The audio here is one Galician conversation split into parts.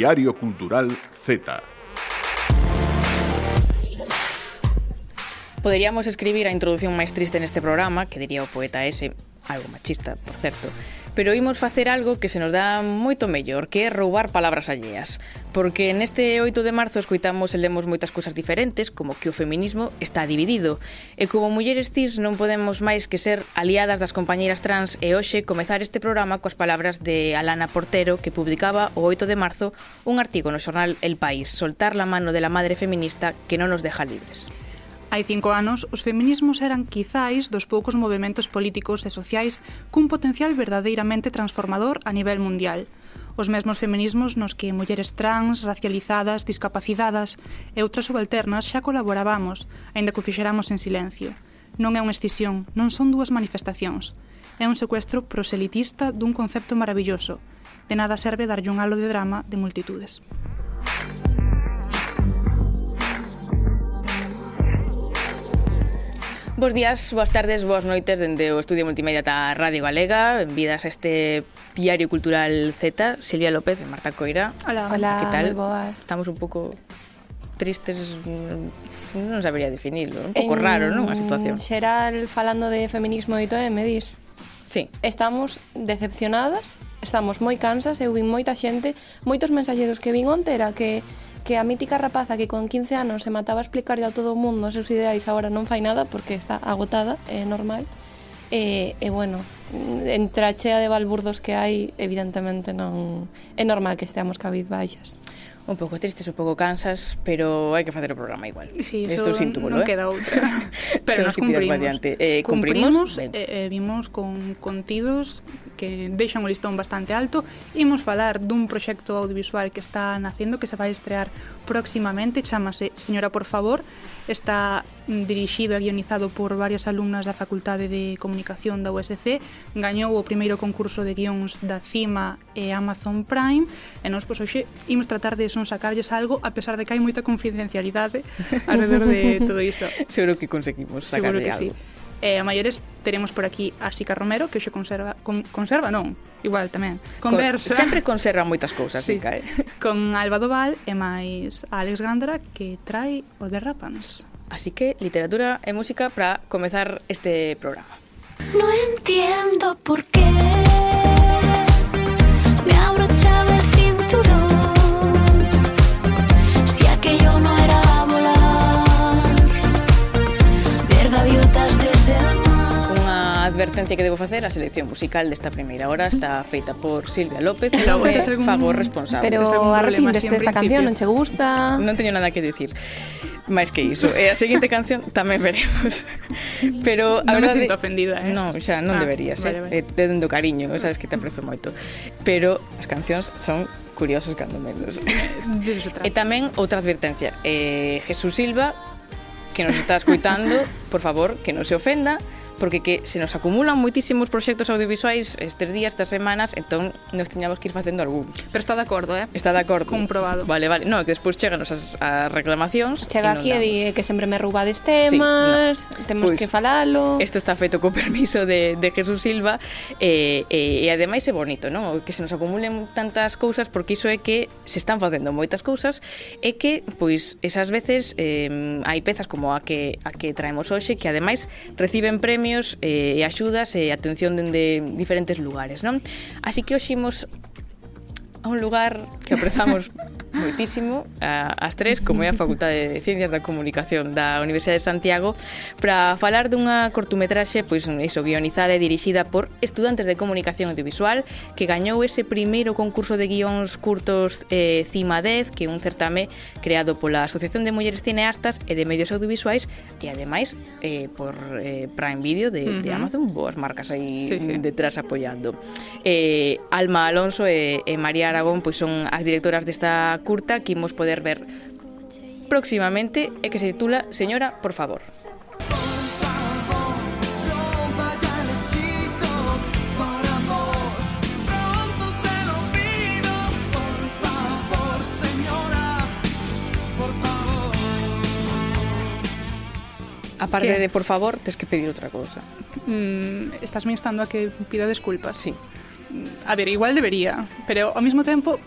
Diario Cultural Z. Poderíamos escribir a introdución máis triste neste programa, que diría o poeta ese, algo machista, por certo, pero imos facer algo que se nos dá moito mellor, que é roubar palabras alleas. Porque neste 8 de marzo escoitamos e lemos moitas cousas diferentes, como que o feminismo está dividido. E como mulleres cis non podemos máis que ser aliadas das compañeiras trans e hoxe comezar este programa coas palabras de Alana Portero, que publicaba o 8 de marzo un artigo no xornal El País, soltar la mano de la madre feminista que non nos deja libres. Hai cinco anos, os feminismos eran quizáis dos poucos movimentos políticos e sociais cun potencial verdadeiramente transformador a nivel mundial os mesmos feminismos nos que mulleres trans, racializadas, discapacitadas e outras subalternas xa colaborábamos, aínda que o fixéramos en silencio. Non é unha escisión, non son dúas manifestacións. É un secuestro proselitista dun concepto maravilloso. De nada serve darlle un halo de drama de multitudes. Bos días, boas tardes, boas noites dende o Estudio Multimedia da Radio Galega Benvidas a este Diario Cultural Z Silvia López e Marta Coira Hola, Hola que tal? boas Estamos un pouco tristes mm, non sabería definirlo, un pouco raro, non? A situación. Xeral falando de feminismo e todo, me dis. Sí. Estamos decepcionadas, estamos moi cansas, eu vin moita xente, moitos mensaxeros que vin onte era que que a mítica rapaza que con 15 anos se mataba a explicarlle a todo o mundo os seus ideais agora non fai nada porque está agotada, é normal. E, e bueno, entre a chea de balburdos que hai, evidentemente non é normal que esteamos cabid baixas. Un pouco tristes, un pouco cansas, pero hai que facer o programa igual. Sí, Esto eso túmulo, non eh? queda outra. pero nos cumprimos. Eh, cumprimos, cumprimos eh, eh, vimos con contidos que deixan o listón bastante alto, imos falar dun proxecto audiovisual que está nacendo, que se vai estrear próximamente, chamase Señora por favor, está mm, dirixido e guionizado por varias alumnas da Facultade de Comunicación da USC, gañou o primeiro concurso de guións da CIMA e Amazon Prime, e nós, pois, hoxe, imos tratar de son sacarlles algo, a pesar de que hai moita confidencialidade alrededor de todo isto. Seguro que conseguimos sacarlle que algo. Sí. E a maiores teremos por aquí a Sica Romero, que hoxe conserva, con, conserva non, igual tamén, conversa. Con, sempre conserva moitas cousas, sí. Sica, eh? Con Alba Doval e máis a Alex Gándara, que trae o de Rapans. Así que literatura e música para comezar este programa. No entiendo por qué me abrochaba advertencia que debo facer a selección musical desta primeira hora está feita por Silvia López e non me fago responsable. Pero arrepíndeste desta canción, non che gusta? Non teño nada que dicir. Máis que iso. E a seguinte canción tamén veremos. Pero a non verdade, me sinto ofendida, eh? Non, xa non ah, deberías, vale, vale. eh? Te dendo cariño, sabes que te aprezo moito. Pero as cancións son curiosas cando menos. e tamén outra advertencia. Eh, Jesús Silva, que nos está escuitando, por favor, que non se ofenda, porque que se nos acumulan moitísimos proxectos audiovisuais estes días, estas semanas, entón nos teñamos que ir facendo algún. Pero está de acordo, eh? Está de acordo. Comprobado. Vale, vale. No, que despois cheganos as, as reclamacións. Chega aquí e di que sempre me roubades temas, sí, no. temos pues, pois que falalo. Isto está feito co permiso de, de Jesús Silva e, e, e ademais é bonito, non? Que se nos acumulen tantas cousas porque iso é que se están facendo moitas cousas e que, pois, esas veces eh, hai pezas como a que, a que traemos hoxe que ademais reciben premios premios eh, e eh, axudas e eh, atención dende diferentes lugares, non? Así que hoxe imos a un lugar que aprezamos moitísimo a, as tres, como é a Facultade de Ciencias da Comunicación da Universidade de Santiago, para falar dunha cortometraxe pois iso guionizada e dirixida por estudantes de comunicación audiovisual que gañou ese primeiro concurso de guións curtos eh, Cima 10, que é un certame creado pola Asociación de Mulleres Cineastas e de Medios Audiovisuais e ademais eh, por eh, Prime Video de, uh -huh. de Amazon, boas marcas aí sí, sí. detrás apoiando. Eh, Alma Alonso e, e María Aragón pois son as directoras desta curta que imos poder ver próximamente e que se titula Señora, por favor. Aparte ¿Qué? de por favor, tens que pedir outra cousa. Mm, estás me instando a que pida desculpas. Sí. A ver, igual debería, pero ao mesmo tempo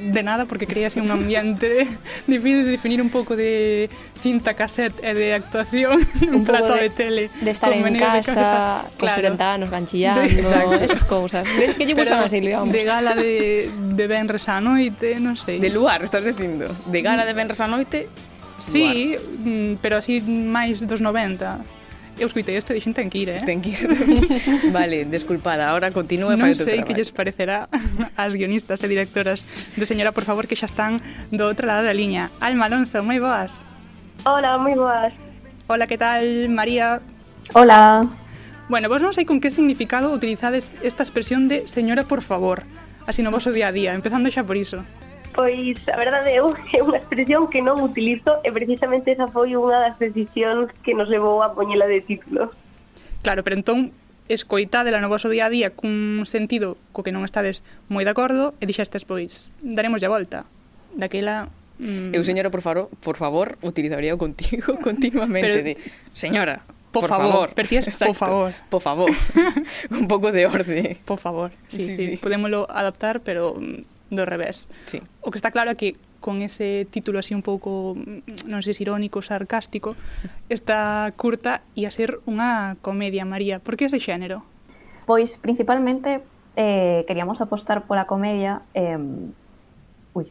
de nada porque creíase un ambiente difícil de definir un pouco de cinta cassette e de actuación un, un plato de, de tele de estar en casa, con claro. 70 anos ganchillando, de, esas cousas que lle gustan a Silvia, vamos. de gala de, de Benres a noite, non sei de luar, estás dicindo, de gala de Benres a noite Sí, lugar. Mm, pero así máis dos 90 Eu escuitei isto e dixen ten que ir, eh? Ten que ir. vale, desculpada, ahora continúe Non sei que lles parecerá as guionistas e directoras de Señora, por favor, que xa están do outro lado da liña. Alma Alonso, moi boas. Hola, moi boas. Hola, que tal, María? Hola. Bueno, vos non sei con que significado utilizades esta expresión de Señora, por favor, así no vosso día a día, empezando xa por iso. Pois a verdade eu é unha expresión que non utilizo e precisamente esa foi unha das decisións que nos levou a poñela de título. Claro, pero entón escoitádela no vosso día a día cun sentido co que non estades moi de acordo e dixestes, pois, daremos a volta. Daquela Mm. Eu, señora, por favor, por favor, utilizaría o contigo continuamente Pero... de, señora, Por, por favor. favor. Pertías, por favor. Por favor. Un pouco de orde. Por favor. Sí, sí, sí. sí. Podémoslo adaptar, pero mm, do revés. Sí. O que está claro é que con ese título así un pouco, mm, non sei se irónico, sarcástico, está curta e a ser unha comedia, María. Por que ese xénero? Pois principalmente eh, queríamos apostar pola comedia eh, ui,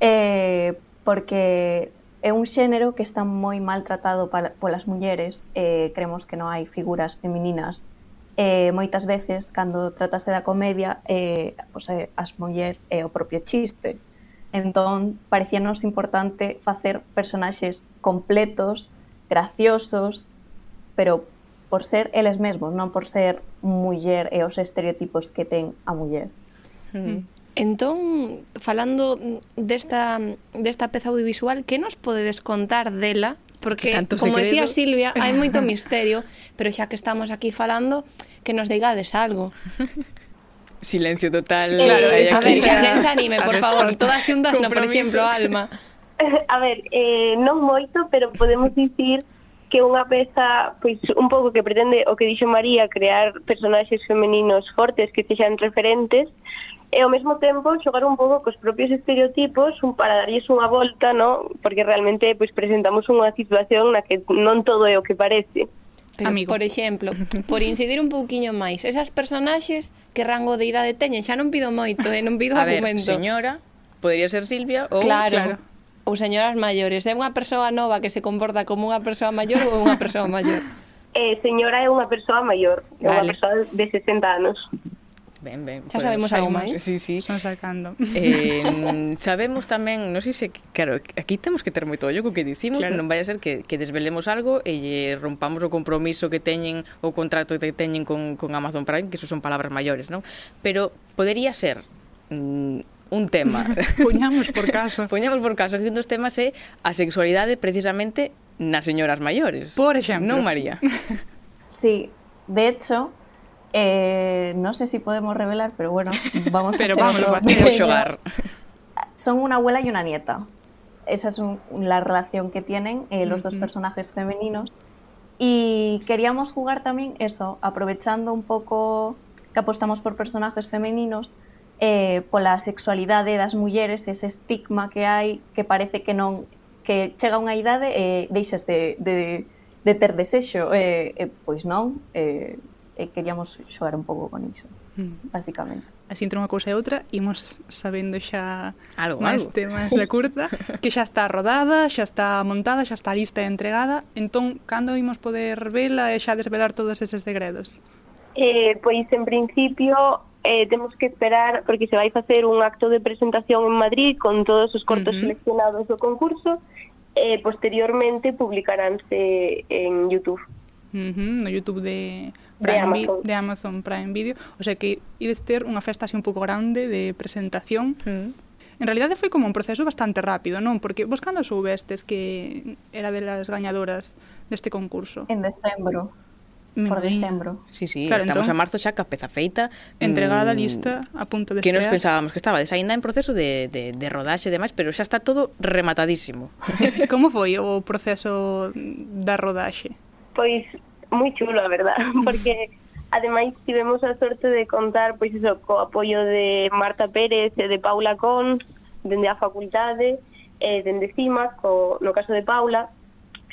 eh, porque é un xénero que está moi maltratado para, polas mulleres, eh, cremos que non hai figuras femininas. Eh, moitas veces cando tratase da comedia eh, pois, eh, as muller é eh, o propio chiste. Entón parecíanos importante facer personaxes completos graciosos pero por ser eles mesmos non por ser muller e os estereotipos que ten a muller. Mm. Entón, falando desta, desta peza audiovisual, que nos podedes contar dela? Porque, que tanto como decía Silvia, hai moito misterio, pero xa que estamos aquí falando, que nos digades algo. Silencio total. Eh, claro, eh, a ver, que alguén se anime, por favor. Todas xuntas, no, por exemplo, Alma. A ver, eh, non moito, pero podemos dicir que unha peza pois un pouco que pretende o que dixo María crear personaxes femeninos fortes que sexan referentes e ao mesmo tempo xogar un pouco cos propios estereotipos un, para darlles unha volta, no? porque realmente pois, presentamos unha situación na que non todo é o que parece. Pero, Amigo. por exemplo, por incidir un pouquiño máis, esas personaxes que rango de idade teñen, xa non pido moito, eh? non pido a argumento. Ver, señora, podría ser Silvia ou... Claro. claro ou señoras maiores, é unha persoa nova que se comporta como unha persoa maior ou unha persoa maior? Eh, señora é unha persoa maior, é vale. unha persoa de 60 anos. Ben, ben. Xa sabemos algo máis? Sí, sí. Son sacando. Eh, sabemos tamén, non sei se... Claro, aquí temos que ter moito ollo co que dicimos, claro. non vai a ser que, que desvelemos algo e lle rompamos o compromiso que teñen, o contrato que teñen con, con Amazon Prime, que eso son palabras maiores, non? Pero podería ser mm, un tema. Poñamos por caso. Poñamos por caso que un dos temas é a sexualidade precisamente nas señoras maiores. Por exemplo. Non, María? Sí, de hecho, eh, no sé si podemos revelar, pero bueno, vamos Pero a otro vamos a. Son una abuela y una nieta. Esa es un- la relación que tienen eh, los dos personajes femeninos. Y queríamos jugar también eso, aprovechando un pouco que apostamos por personajes femeninos, eh, pola sexualidade das mulleres, ese estigma que hai que parece que non que chega unha idade e deixas de, de, de ter desexo, eh, eh, pois non, eh, e queríamos xogar un pouco con iso, mm. basicamente. Así entre unha cousa e outra, imos sabendo xa algo, máis algo. temas da curta, que xa está rodada, xa está montada, xa está lista e entregada, entón, cando imos poder vela e xa desvelar todos eses segredos? Eh, pois, en principio, eh, temos que esperar, porque se vai facer un acto de presentación en Madrid con todos os cortos uh -huh. seleccionados do concurso, e eh, posteriormente publicaránse en YouTube. Uh -huh, no YouTube de Prime de Amazon. De Amazon Prime Video. O sea que ides ter unha festa así un pouco grande de presentación. Mm. En realidade foi como un proceso bastante rápido, non? Porque Buscando soubestes que era de las gañadoras deste concurso. En decembro. Mm. Por decembro. Sí, sí, claro, estamos entón, a marzo xa ca peza feita. Entregada, mm, lista, a punto de Que nos pensábamos que estaba desaínda en proceso de, de, de rodaxe e demais, pero xa está todo rematadísimo. como foi o proceso da rodaxe? Pois moi chulo, a verdad, porque ademais tivemos a sorte de contar pois iso, co apoio de Marta Pérez e de Paula Con, dende a facultade, eh, dende cima, co, no caso de Paula,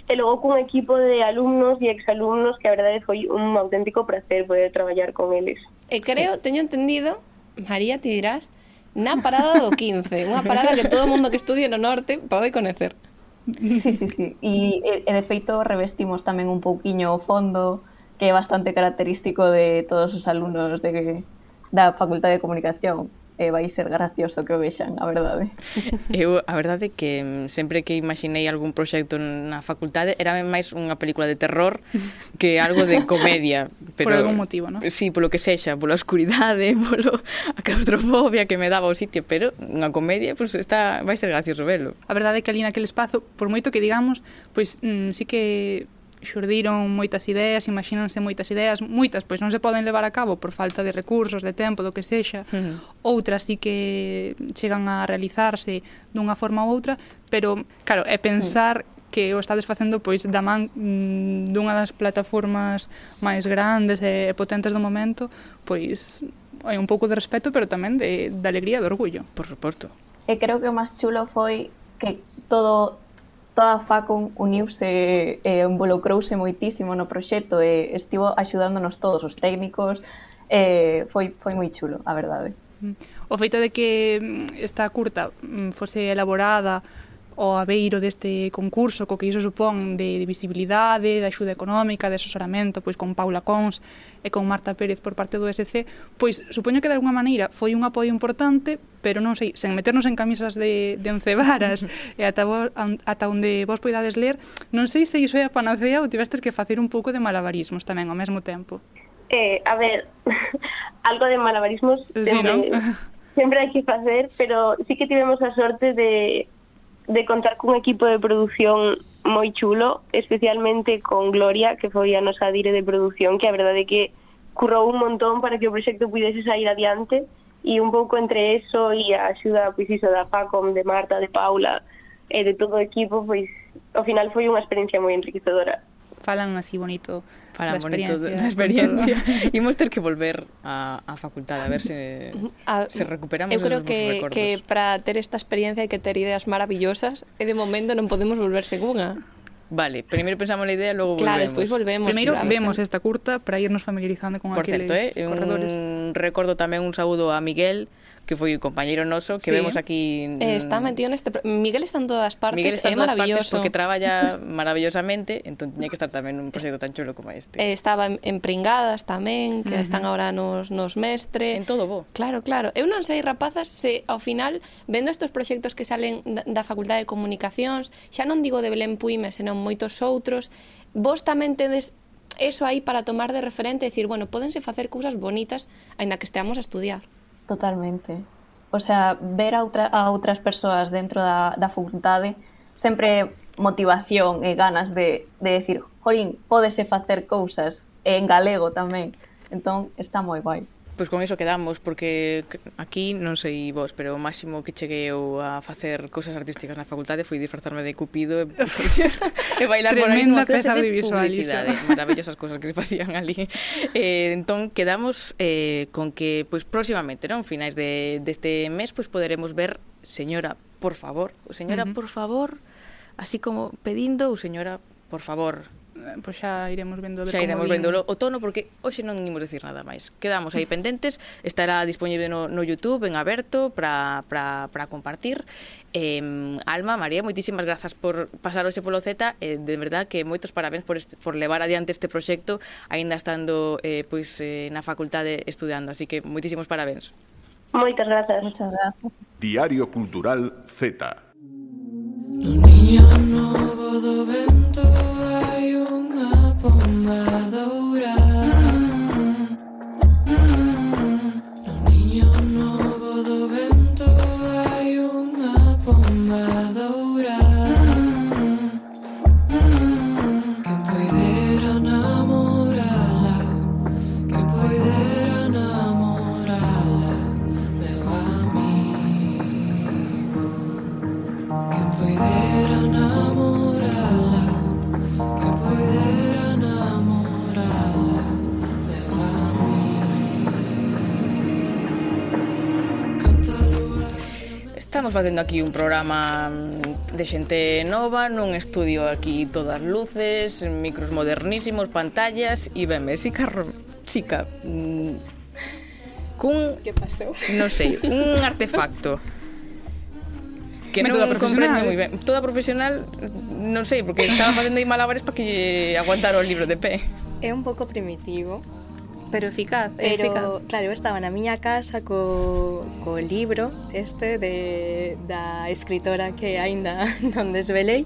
e logo cun equipo de alumnos e exalumnos que a verdade foi un auténtico placer poder traballar con eles. E eh, creo, teño entendido, María, ti dirás, na parada do 15, unha parada que todo mundo que estudie no norte pode conocer. Sí, sí, sí. E, e eh, de feito revestimos tamén un pouquiño o fondo que é bastante característico de todos os alumnos de, da Facultade de Comunicación e vai ser gracioso que o vexan, a verdade. Eu, a verdade que mm, sempre que imaginei algún proxecto na facultade era máis unha película de terror que algo de comedia. Pero, por algún motivo, non? Sí, polo que sexa, pola oscuridade, polo a claustrofobia que me daba o sitio, pero unha comedia, pois pues, está vai ser gracioso velo. A verdade é que ali naquele espazo, por moito que digamos, pois pues, mm, sí que xurdiron moitas ideas, imagínanse moitas ideas, moitas pois non se poden levar a cabo por falta de recursos, de tempo, do que sexa. Uh -huh. Outras sí que chegan a realizarse dunha forma ou outra, pero claro, é pensar uh -huh que o estades facendo pois da man mm, dunha das plataformas máis grandes e potentes do momento, pois hai un pouco de respeto, pero tamén de, de alegría e de orgullo. Por suposto. E creo que o máis chulo foi que todo toda a Facon uniuse e involucrouse moitísimo no proxecto e estivo axudándonos todos os técnicos e foi, foi moi chulo, a verdade. O feito de que mm, esta curta mm, fose elaborada o aveiro deste concurso co que iso supón de, de visibilidade, de axuda económica, de asesoramento, pois con Paula Cons e con Marta Pérez por parte do SC, pois supoño que de alguma maneira foi un apoio importante, pero non sei, sen meternos en camisas de, de once varas e ata, vos, ata onde vos poidades ler, non sei se iso é a panacea ou tivestes que facer un pouco de malabarismos tamén ao mesmo tempo. Eh, a ver, algo de malabarismos sí, sempre, ¿no? sempre hai que facer, pero sí que tivemos a sorte de de contar cun equipo de produción moi chulo, especialmente con Gloria, que foi a nosa dire de produción, que a verdade é que currou un montón para que o proxecto pudese sair adiante e un pouco entre eso e a axuda pois iso da Facom, de Marta, de Paula e de todo o equipo, pois ao final foi unha experiencia moi enriquecedora falan así bonito falan da bonito da experiencia imos ter que volver a, a facultade a ver se, a, se recuperamos eu creo que, recordos. que para ter esta experiencia hai que ter ideas maravillosas e de momento non podemos volver segunda Vale, primeiro pensamos na idea, logo claro, volvemos. Claro, despois volvemos. Primeiro claro, vemos esta curta para irnos familiarizando con Por aqueles certo, eh, corredores. Un recordo tamén un saúdo a Miguel, que foi o compañeiro noso que sí. vemos aquí eh, está metido neste Miguel está en todas partes, Miguel está en todas maravilloso partes porque traballa maravillosamente, entón tiña que estar tamén un proxecto tan chulo como este. Eh, estaba en Pringadas tamén, que uh -huh. están agora nos nos mestre. En todo bo. Claro, claro. Eu non sei rapazas se ao final vendo estes proxectos que salen da, da Facultade de Comunicacións, xa non digo de Belén Puime, senón moitos outros, vos tamén tedes eso aí para tomar de referente e decir, bueno, podense facer cousas bonitas aínda que esteamos a estudiar. Totalmente. O sea, ver a, outra, a outras persoas dentro da, da facultade sempre motivación e ganas de, de decir, jolín, podese facer cousas en galego tamén. Entón, está moi guai. Pois con iso quedamos, porque aquí non sei vos, pero o máximo que cheguei eu a facer cousas artísticas na facultade foi disfrazarme de cupido e, e bailar por aí nunha clase de publicidade. Maravillosas cousas que se facían ali. Eh, entón, quedamos eh, con que pois, próximamente, non finais de, deste mes, pois poderemos ver Señora, por favor, Señora, uh -huh. por favor, así como pedindo ou Señora, por favor, Eh, pois xa iremos vendo a ver xa iremos vendo o tono porque hoxe non imos decir nada máis. Quedamos aí pendentes, estará disponible no, no YouTube en aberto para para compartir. Eh, Alma, María, moitísimas grazas por pasar hoxe polo Z, eh, de verdad que moitos parabéns por este, por levar adiante este proxecto aínda estando eh, pois eh, na facultade estudiando, así que moitísimos parabéns. Moitas grazas, muchas grazas. Diario Cultural Z. No niño novo do vento pomada dorada. facendo aquí un programa mm, de xente nova, nun estudio aquí todas luces, micros modernísimos, pantallas e benme, si carro, chica, mm, cun... Que pasou? Non sei, un artefacto. que non toda comprende moi ben. Toda profesional, mm, non sei, porque estaba facendo aí malabares para que aguantara o libro de pé. É un pouco primitivo, Pero eficaz, pero, eficaz. claro, eu estaba na miña casa co, co libro este de, da escritora que aínda non desvelei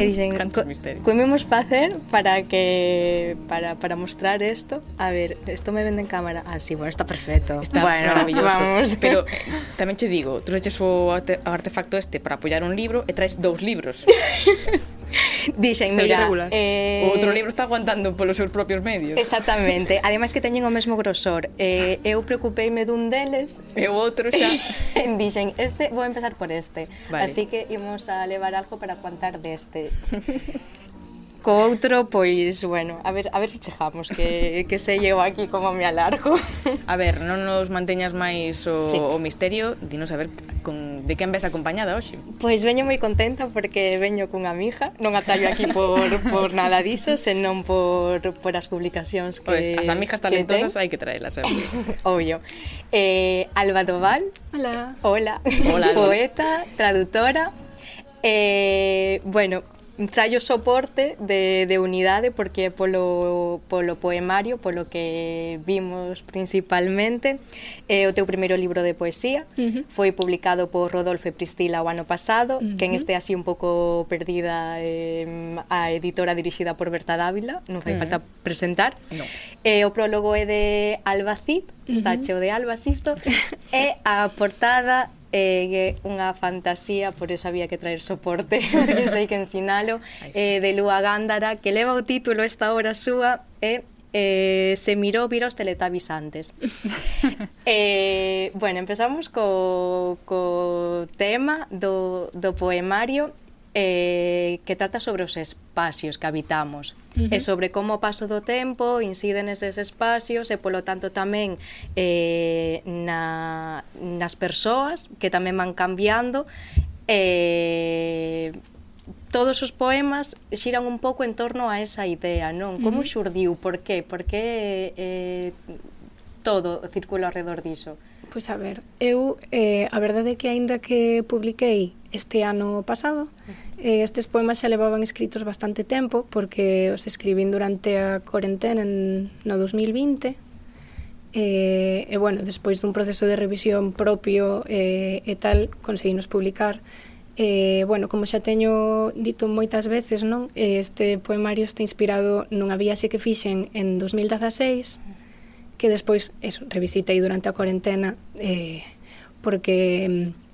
e dixen, co, comemos facer para que para, para mostrar isto a ver, isto me vende en cámara ah, sí, bueno, está perfecto. Está bueno, maravilloso. vamos. pero eh, tamén che digo, tú eches o arte, o artefacto este para apoiar un libro e traes dous libros. Dixen, mira, eh... o outro libro está aguantando polos seus propios medios. Exactamente. Ademais que teñen o mesmo grosor. Eh, eu preocupeime dun deles, e o outro xa. Dixen, este vou empezar por este. Vale. Así que imos a levar algo para aguantar deste co outro, pois, bueno, a ver, a ver se chegamos, que, que se llevo aquí como me alargo. A ver, non nos manteñas máis o, sí. o misterio, dinos a ver con, de quen ves acompañada hoxe. Pois veño moi contenta porque veño cunha mija, non a traio aquí por, por nada diso, senón por, por as publicacións que pois, As amigas talentosas hai que traelas eh. sempre. Obvio. Eh, Alba Doval. Hola. Hola. Hola. Poeta, traductora. Eh, bueno, traio soporte de, de unidade porque polo, polo poemario, polo que vimos principalmente, é eh, o teu primeiro libro de poesía, uh -huh. foi publicado por Rodolfo e Pristila o ano pasado, uh -huh. quen este así un pouco perdida eh, a editora dirixida por Berta Dávila, non fai uh -huh. falta presentar. No. Eh, o prólogo é de Alba Cid, uh -huh. está cheo de albas isto, e a portada é unha fantasía, por eso había que traer soporte, porque hai que ensinalo, eh, de Lúa Gándara, que leva o título esta hora súa, e eh, se mirou vir os teletubbies antes. eh, bueno, empezamos co, co tema do, do poemario eh, que trata sobre os espacios que habitamos uh -huh. e sobre como o paso do tempo incide neses espacios e polo tanto tamén eh, na, nas persoas que tamén van cambiando eh, todos os poemas xiran un pouco en torno a esa idea, non? Como xurdiu? Por que? Por que eh, todo circula alrededor diso? Pois a ver, eu eh, a verdade é que aínda que publiquei este ano pasado. Eh, estes poemas xa levaban escritos bastante tempo porque os escribín durante a cuarentena en, no 2020 e, eh, e bueno, despois dun proceso de revisión propio eh, e tal, conseguimos publicar. Eh, bueno, como xa teño dito moitas veces, non? Eh, este poemario está inspirado nunha viaxe que fixen en 2016 que despois eso, revisitei durante a cuarentena eh, porque mm,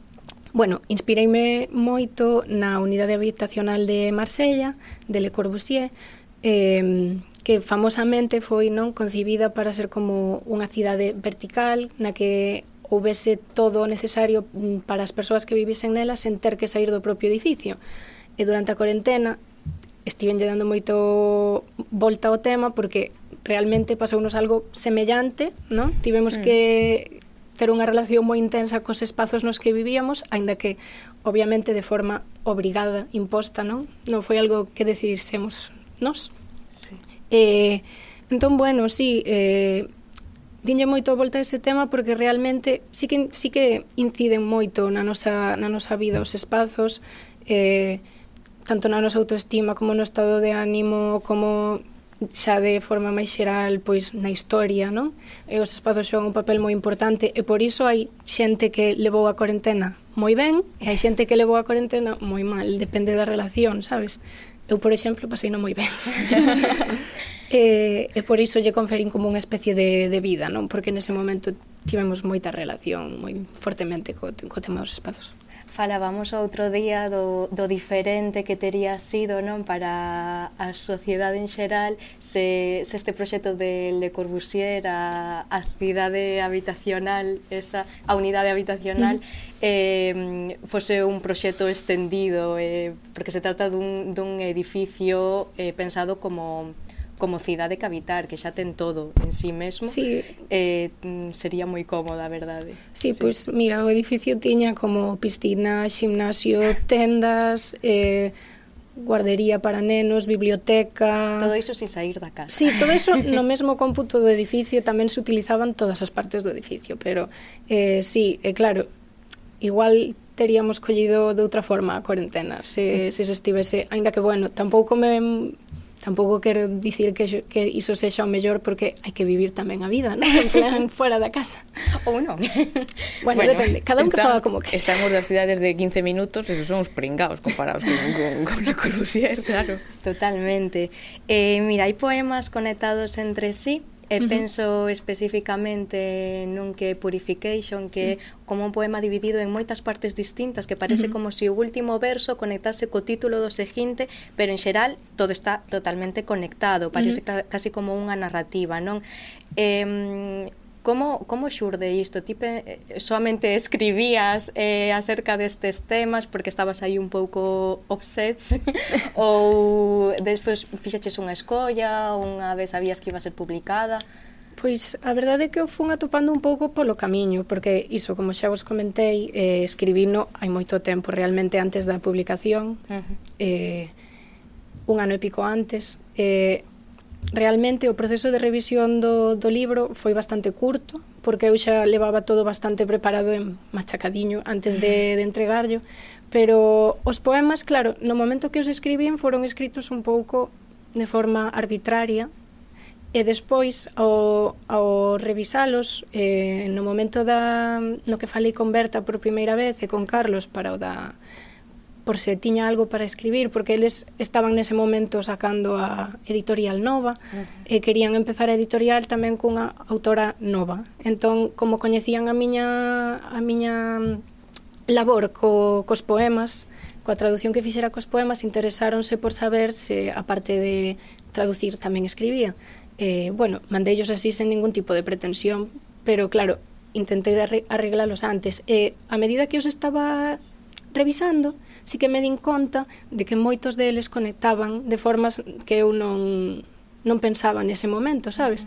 Bueno, inspireime moito na unidade habitacional de Marsella, de Le Corbusier, eh, que famosamente foi non concibida para ser como unha cidade vertical na que houvese todo o necesario mm, para as persoas que vivisen nela sen ter que sair do propio edificio. E durante a cuarentena estiven lle dando moito volta ao tema porque realmente pasounos algo semellante, non? Tivemos mm. que ter unha relación moi intensa cos espazos nos que vivíamos, aínda que obviamente de forma obrigada, imposta, non? Non foi algo que decidísemos nós. Sí. Eh, entón, bueno, sí, eh, dinlle moito a volta a ese tema porque realmente sí que, sí que inciden moito na nosa, na nosa vida os espazos, eh, tanto na nosa autoestima como no estado de ánimo, como xa de forma máis xeral pois na historia, non? E os espazos xogan un papel moi importante e por iso hai xente que levou a cuarentena moi ben e hai xente que levou a cuarentena moi mal, depende da relación, sabes? Eu, por exemplo, pasei non moi ben. e, e por iso lle conferín como unha especie de, de vida, non? Porque nese momento tivemos moita relación moi fortemente co, co tema dos espazos. Falábamos outro día do, do diferente que tería sido non para a sociedade en xeral se, se este proxecto de Le Corbusier a, a cidade habitacional, esa, a unidade habitacional, eh, fose un proxecto extendido, eh, porque se trata dun, dun edificio eh, pensado como como cidade que habitar, que xa ten todo en sí mesmo, sí. Eh, mm, sería moi cómoda, verdade? Sí, sí, pois mira, o edificio tiña como piscina, ximnasio, tendas, eh, guardería para nenos, biblioteca... Todo iso sin sair da casa. Sí, todo iso no mesmo cómputo do edificio tamén se utilizaban todas as partes do edificio, pero eh, sí, eh, claro, igual teríamos collido de outra forma a cuarentena, se, se eso estivese, ainda que bueno, tampouco me tampouco quero dicir que, que iso sexa o mellor porque hai que vivir tamén a vida, non? En plan, fora da casa. Ou non. Bueno, bueno depende. Cada un está, que faga como que. Están das cidades de 15 minutos, esos son os pringados comparados con, con, con Le Corbusier, claro. Totalmente. Eh, mira, hai poemas conectados entre sí, E penso especificamente nun que Purification, que é como un poema dividido en moitas partes distintas, que parece como se si o último verso conectase co título do seguinte, pero en xeral todo está totalmente conectado, parece ca casi como unha narrativa, non? Eh, Como, como xurde isto? Ti eh, soamente escribías eh, acerca destes temas porque estabas aí un pouco obsets ou despois fixaches unha escolla, unha vez sabías que iba a ser publicada? Pois a verdade é que eu fun atopando un pouco polo camiño, porque iso, como xa vos comentei, eh, escribino hai moito tempo, realmente antes da publicación, uh -huh. eh, un ano e pico antes, eh, realmente o proceso de revisión do, do libro foi bastante curto, porque eu xa levaba todo bastante preparado en machacadiño antes de, de entregarlo, pero os poemas, claro, no momento que os escribín foron escritos un pouco de forma arbitraria, e despois ao, ao revisalos eh, no momento da, no que falei con Berta por primeira vez e con Carlos para o da por se tiña algo para escribir, porque eles estaban nese momento sacando a editorial nova uh -huh. e querían empezar a editorial tamén cunha autora nova. Entón, como coñecían a miña a miña labor co, cos poemas, coa traducción que fixera cos poemas, interesáronse por saber se, aparte de traducir, tamén escribía. Eh, bueno, mandeillos así sen ningún tipo de pretensión, pero claro, intentei arreglalos antes. Eh, a medida que os estaba revisando, sí que me din conta de que moitos deles conectaban de formas que eu non, non pensaba nese momento, sabes?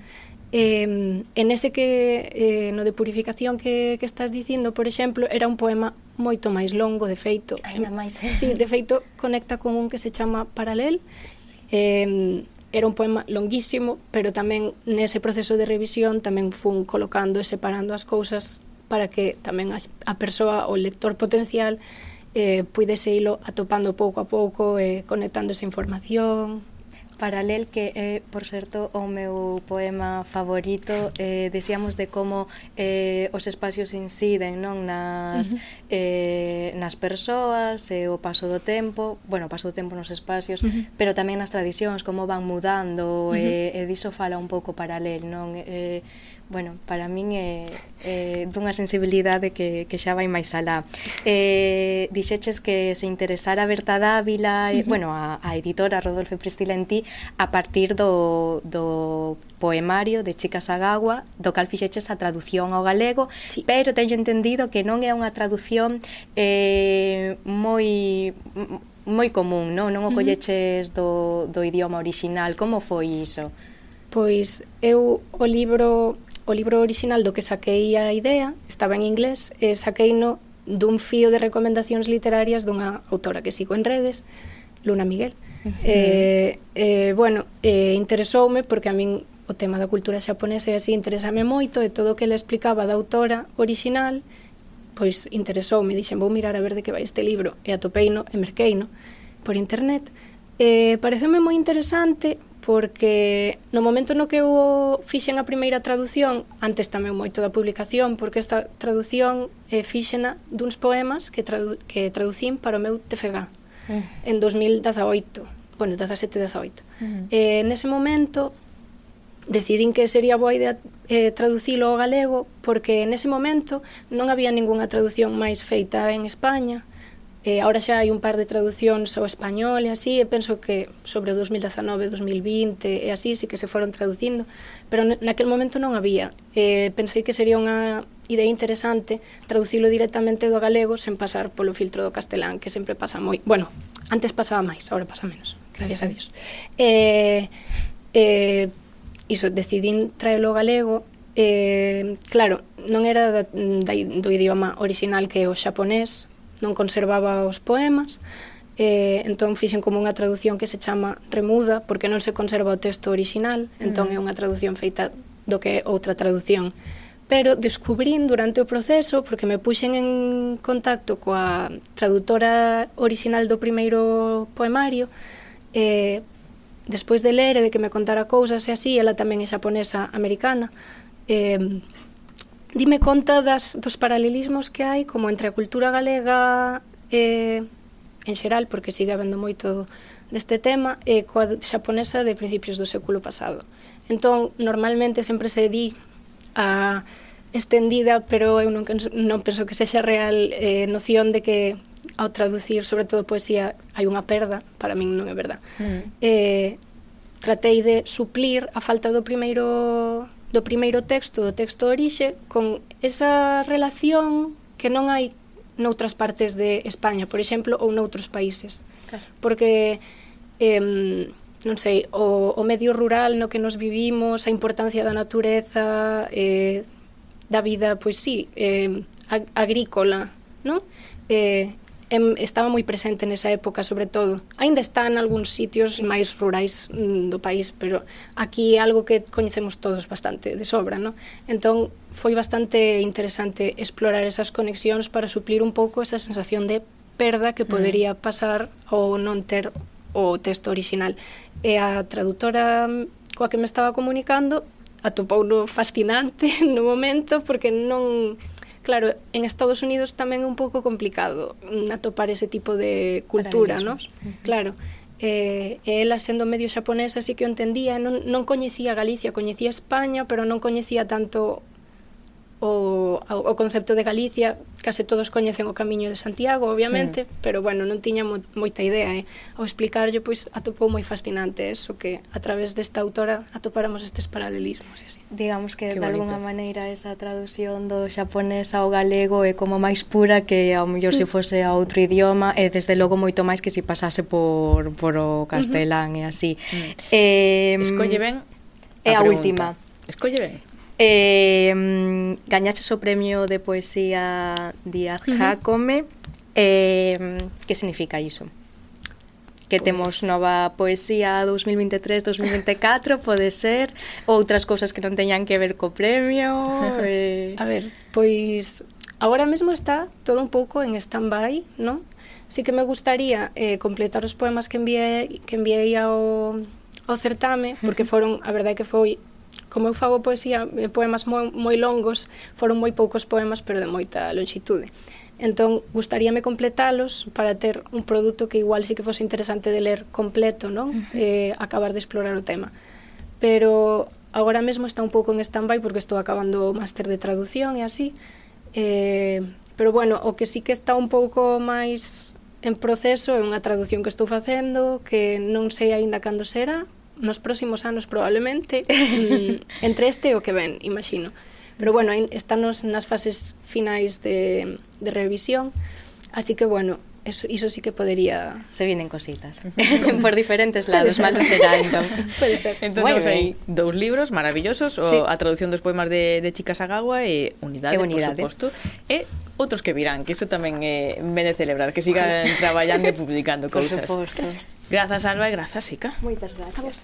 Eh, en ese que eh, no de purificación que, que estás dicindo, por exemplo, era un poema moito máis longo, de feito. Ainda máis. Sí, de feito, conecta con un que se chama Paralel. Sí. Eh, era un poema longuísimo, pero tamén nese proceso de revisión tamén fun colocando e separando as cousas para que tamén a, a persoa, o lector potencial, eh, puidese ilo atopando pouco a pouco e eh, conectando esa información. Paralel que é, eh, por certo, o meu poema favorito eh, Decíamos de como eh, os espacios inciden non nas, uh -huh. eh, nas persoas e eh, o paso do tempo Bueno, o paso do tempo nos espacios uh -huh. Pero tamén nas tradicións, como van mudando uh -huh. eh, E diso fala un pouco paralel, non? Eh, Bueno, para min é, é dunha sensibilidade que, que xa vai máis alá. Eh, dixeches que se interesara Berta Dávila, uh -huh. bueno, a, a editora Rodolfo Pristila en ti, a partir do, do poemario de Chicas Agagua, do cal fixeches a traducción ao galego, sí. pero teño entendido que non é unha traducción eh, moi moi común, non? Non o colleches do, do idioma orixinal. Como foi iso? Pois eu o libro o libro original do que saquei a idea estaba en inglés e saquei no dun fío de recomendacións literarias dunha autora que sigo en redes, Luna Miguel. Uh -huh. eh, eh, bueno, eh, interesoume porque a min o tema da cultura xaponesa e así interesame moito e todo o que le explicaba da autora original pois interesoume, dixen vou mirar a ver de que vai este libro e atopeino e merqueino por internet. Eh, pareceume moi interesante porque no momento no que eu fixen a primeira traducción, antes tamén moito da publicación, porque esta traducción eh, fixena duns poemas que, tradu que traducín para o meu TFG eh. Mm. en 2018, bueno, 17, 18. Uh -huh. eh, nese momento decidín que sería boa idea eh, traducilo ao galego porque nese momento non había ningunha traducción máis feita en España Eh, ahora xa hai un par de traduccións ao español e así, e penso que sobre o 2019, 2020 e así, sí que se foron traducindo, pero naquel momento non había. Eh, pensei que sería unha idea interesante traducilo directamente do galego sen pasar polo filtro do castelán, que sempre pasa moi... Bueno, antes pasaba máis, ahora pasa menos, gracias a Dios. Eh, eh, iso, decidín traelo galego Eh, claro, non era da, da, do idioma orixinal que é o xaponés, non conservaba os poemas, eh, entón fixen como unha traducción que se chama Remuda, porque non se conserva o texto original, mm. entón é unha traducción feita do que é outra traducción. Pero descubrín durante o proceso, porque me puxen en contacto coa traductora original do primeiro poemario, eh, despois de ler e de que me contara cousas e así, ela tamén é xaponesa americana, eh, dime conta das, dos paralelismos que hai como entre a cultura galega e, en xeral, porque sigue habendo moito deste tema, e coa xaponesa de principios do século pasado. Entón, normalmente sempre se di a estendida, pero eu non, non penso que sexa real eh, noción de que ao traducir, sobre todo poesía, hai unha perda, para min non é verdad. Mm. Eh, tratei de suplir a falta do primeiro do primeiro texto, do texto orixe, con esa relación que non hai noutras partes de España, por exemplo, ou noutros países. Claro. Porque eh, non sei, o, o medio rural no que nos vivimos, a importancia da natureza, eh, da vida, pois sí, eh, ag agrícola, non? Eh, em, estaba moi presente nesa época, sobre todo. Ainda está en algúns sitios máis rurais mm, do país, pero aquí é algo que coñecemos todos bastante de sobra, non? Entón, foi bastante interesante explorar esas conexións para suplir un pouco esa sensación de perda que mm. podería pasar ao non ter o texto original. E a traductora coa que me estaba comunicando atopou no fascinante no momento porque non Claro, en Estados Unidos tamén é un pouco complicado mm, atopar ese tipo de cultura, non? Claro. Eh, ela sendo medio xaponesa así que o entendía, non, non coñecía Galicia, coñecía España, pero non coñecía tanto o, o concepto de Galicia, case todos coñecen o Camiño de Santiago, obviamente, pero bueno, non tiña mo, moita idea, eh? ao explicarlle, pois, atopou moi fascinante eso, que a través desta autora atopáramos estes paralelismos e así. Digamos que, de alguna maneira, esa traducción do xaponés ao galego é como máis pura que ao mellor se mm. fose a outro idioma, e desde logo moito máis que se pasase por, por o castelán e así. Eh, Escolle ben a, a última. Escolle ben. Eh, gañaches o premio de poesía Díaz uh -huh. Eh, que significa iso? Que pues... temos nova poesía 2023-2024, pode ser, outras cousas que non teñan que ver co premio. eh... A ver, pois agora mesmo está todo un pouco en stand-by, non? Sí que me gustaría eh, completar os poemas que enviei, que enviei ao, ao certame, porque foron, a verdade que foi Como eu fago poesía, eh, poemas moi, moi longos, foron moi poucos poemas, pero de moita longitude. Entón, gustaríame completalos para ter un produto que igual sí que fose interesante de ler completo, non? Eh, acabar de explorar o tema. Pero agora mesmo está un pouco en stand-by porque estou acabando o máster de traducción e así. Eh, pero bueno, o que sí que está un pouco máis en proceso é unha traducción que estou facendo que non sei aínda cando será, nos próximos anos probablemente entre este e o que ven, imagino. Pero bueno, estános nas fases finais de, de revisión, así que bueno, eso, iso sí que podería... Se vienen cositas. Por diferentes lados, malo será, entón. Puede ser. Entón, bueno, hai dous libros maravillosos, sí. o a traducción dos poemas de, de Chicas Agagua e Unidade, e unidade. por suposto. E outros que virán, que iso tamén é eh, ben de celebrar, que sigan traballando e publicando cousas. Por. Grazas, Alba, e grazas, Sica. Moitas gracias. Vamos.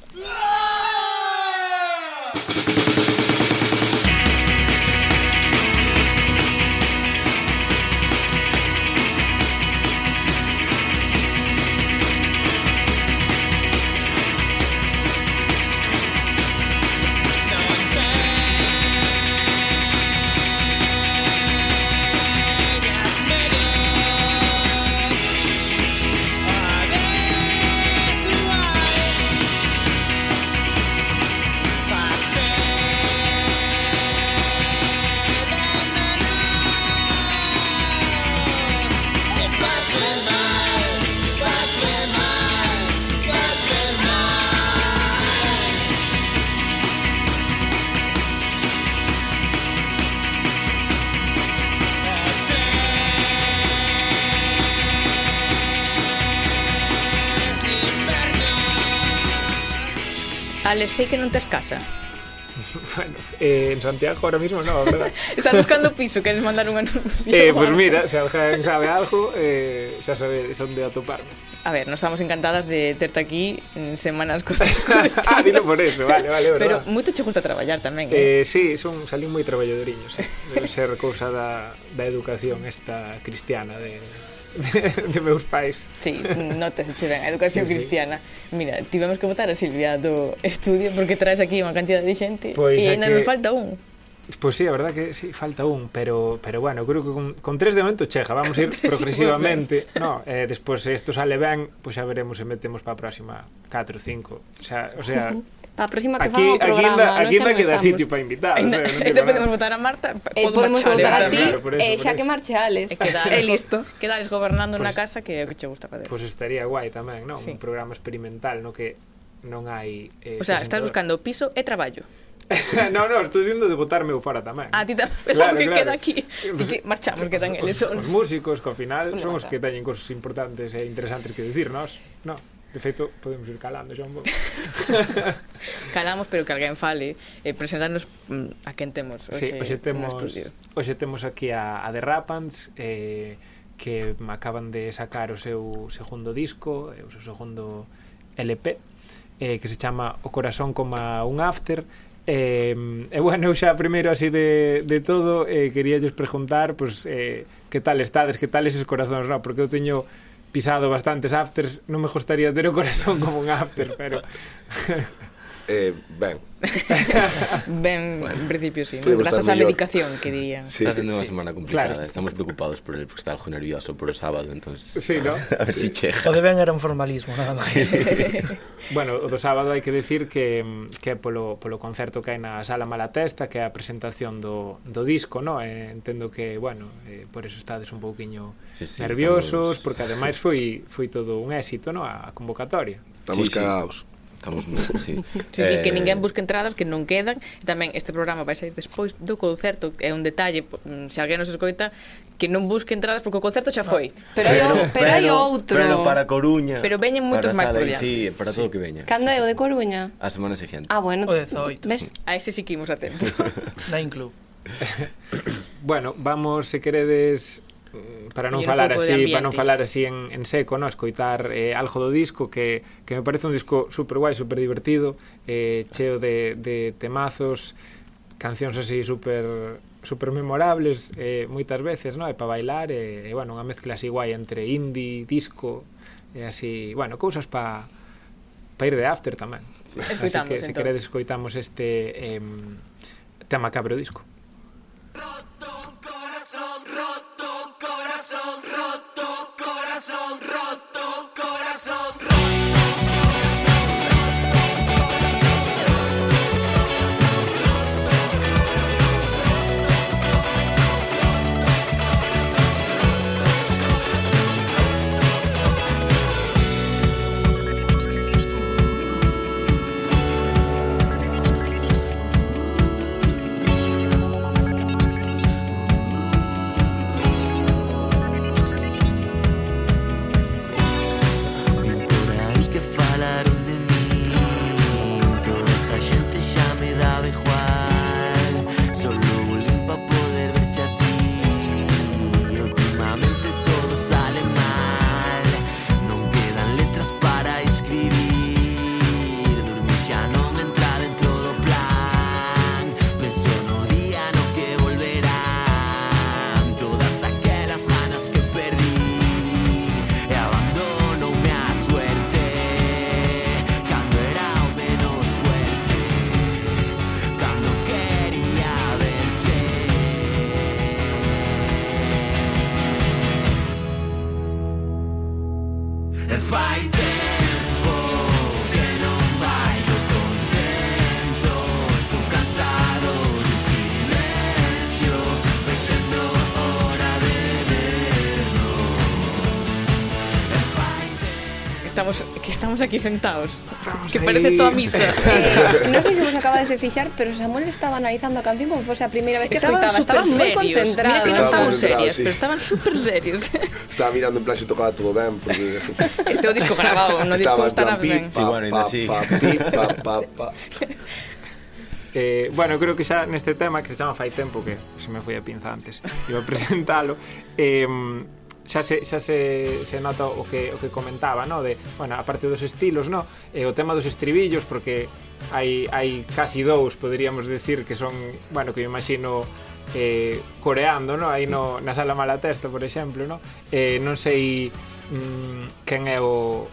Vale, sei que non tes casa. Bueno, eh, en Santiago ahora mismo no, ¿verdad? Estás buscando piso, queres mandar un anuncio. Eh, pues mira, se alguén sabe algo, eh, xa sabe onde atoparme. A ver, nos estamos encantadas de terte aquí en semanas cosas Ah, dilo por eso, vale, vale, verdad. Pero moito che gusta traballar tamén, eh? eh sí, son, salín moi traballadoriño, sí. Debe ser cousa da, da educación esta cristiana de de, de meus pais. Sí, notas che ben a educación sí, cristiana. Mira, tivemos que botar a Silvia do estudio porque traes aquí unha cantidad de xente pois e ainda que... nos falta un. Pois sí, a verdad que sí, falta un, pero pero bueno, creo que con, con tres de momento chega, vamos a ir progresivamente. no, eh, despois se isto sale ben, pois pues xa veremos se metemos para a próxima 4 ou 5. O sea, o sea, Para a próxima que aquí, fan o programa, aquí, da, aquí non, queda estamos. sitio para invitar. Ainda, o sea, ainda podemos votar a Marta, eh, podemos votar a ti, claro, eso, eh, xa que marcheales. E quedales, eh, listo. Quedales gobernando pues, na casa que é o que che gusta fazer. Pois pues estaría guai tamén, non? Sí. Un programa experimental no que non hai eh, O sea, estás buscando piso e traballo. no, no, estou dicindo de botarme eu fora tamén. A ti tamén, claro, que claro. queda aquí. Pues, marchamos, que tan eles son. Os músicos, que ao final, son os que teñen cosas importantes e interesantes que dicir, nós, no? De feito, podemos ir calando xa un pouco. Calamos, pero que alguén fale e eh, presentarnos mm, a quen temos hoxe, sí, hoxe temos, hoxe temos aquí a, a The Rapants eh, que acaban de sacar o seu segundo disco eh, o seu segundo LP eh, que se chama O Corazón como un after eh, E, eh, eh, bueno, eu xa primeiro así de, de todo eh, queríalles preguntar pues, eh, que tal estades, que tal eses corazóns, no? porque eu teño pisado bastantes afters non me gustaría ter o corazón como un after pero Eh, ben. ben, bueno, en principio sí. ¿no? Grazas á medicación, que dirían. Sí, Está sendo sí. unha semana complicada. Claro. Estamos preocupados por el, porque está algo nervioso por o sábado, entonces... Sí, ¿no? a ver si chega. O de ben era un formalismo, nada máis. Sí. bueno, o do sábado hai que decir que, que polo, polo concerto que hai na Sala Malatesta, que é a presentación do, do disco, ¿no? Eh, entendo que, bueno, eh, por eso estades un pouquiño sí, sí, nerviosos, estamos... porque ademais foi, foi todo un éxito, ¿no? A convocatoria. Estamos sí, cagados. Sí. Estamos no, sí. sí, sí, eh... que ninguén busque entradas que non quedan. e Tamén este programa vai sair despois do concerto, é un detalle, mm, se alguén nos escoita, que non busque entradas porque o concerto xa foi. Ah, pero, pero, pero, pero hai outro. Pero para Coruña. Pero veñen moitos máis por diante. Sí, para todo sí. que veña. Cando é o de Coruña? A semana seguinte. Ah, bueno. O 18. Ves? A ese sí que imos a tempo. da Club bueno, vamos, se queredes Mm, para non falar así, para non falar así en, en seco, no, escoitar eh, algo do disco que, que me parece un disco super guai, super divertido, eh, cheo de, de temazos, cancións así super super memorables eh, moitas veces, no, e para bailar, e, e bueno, unha mezcla así guai entre indie, disco, e así, bueno, cousas para pa ir de after tamén. Sí. Así que se queredes escoitamos este eh, tema cabro disco. Roto, corazón, roto. Corazón roto, corazón roto. estamos aquí sentados. Estamos que ahí. parece toda misa. eh, non sei se vos acabades de fixar, pero Samuel estaba analizando a canción como fose a primeira vez que estaban escoitaba. Estaban moi concentrados. Mira que non estaban serios, sí. pero estaban super serios. estaba mirando en plan se tocaba todo ben, porque... este o disco grabado, no disco estaba ben. Sí, bueno, ainda así. Pa, pa, pa, pa, Eh, bueno, creo que xa neste tema que se chama Fai Tempo que se me foi a pinza antes iba a presentalo eh, xa se, xa se, se nota o que, o que comentaba, no? de, bueno, a parte dos estilos, no? e o tema dos estribillos, porque hai, hai casi dous, poderíamos decir, que son, bueno, que me imagino eh, coreando, no? aí no, na sala mala por exemplo, no? Eh, non sei mm, quen é o,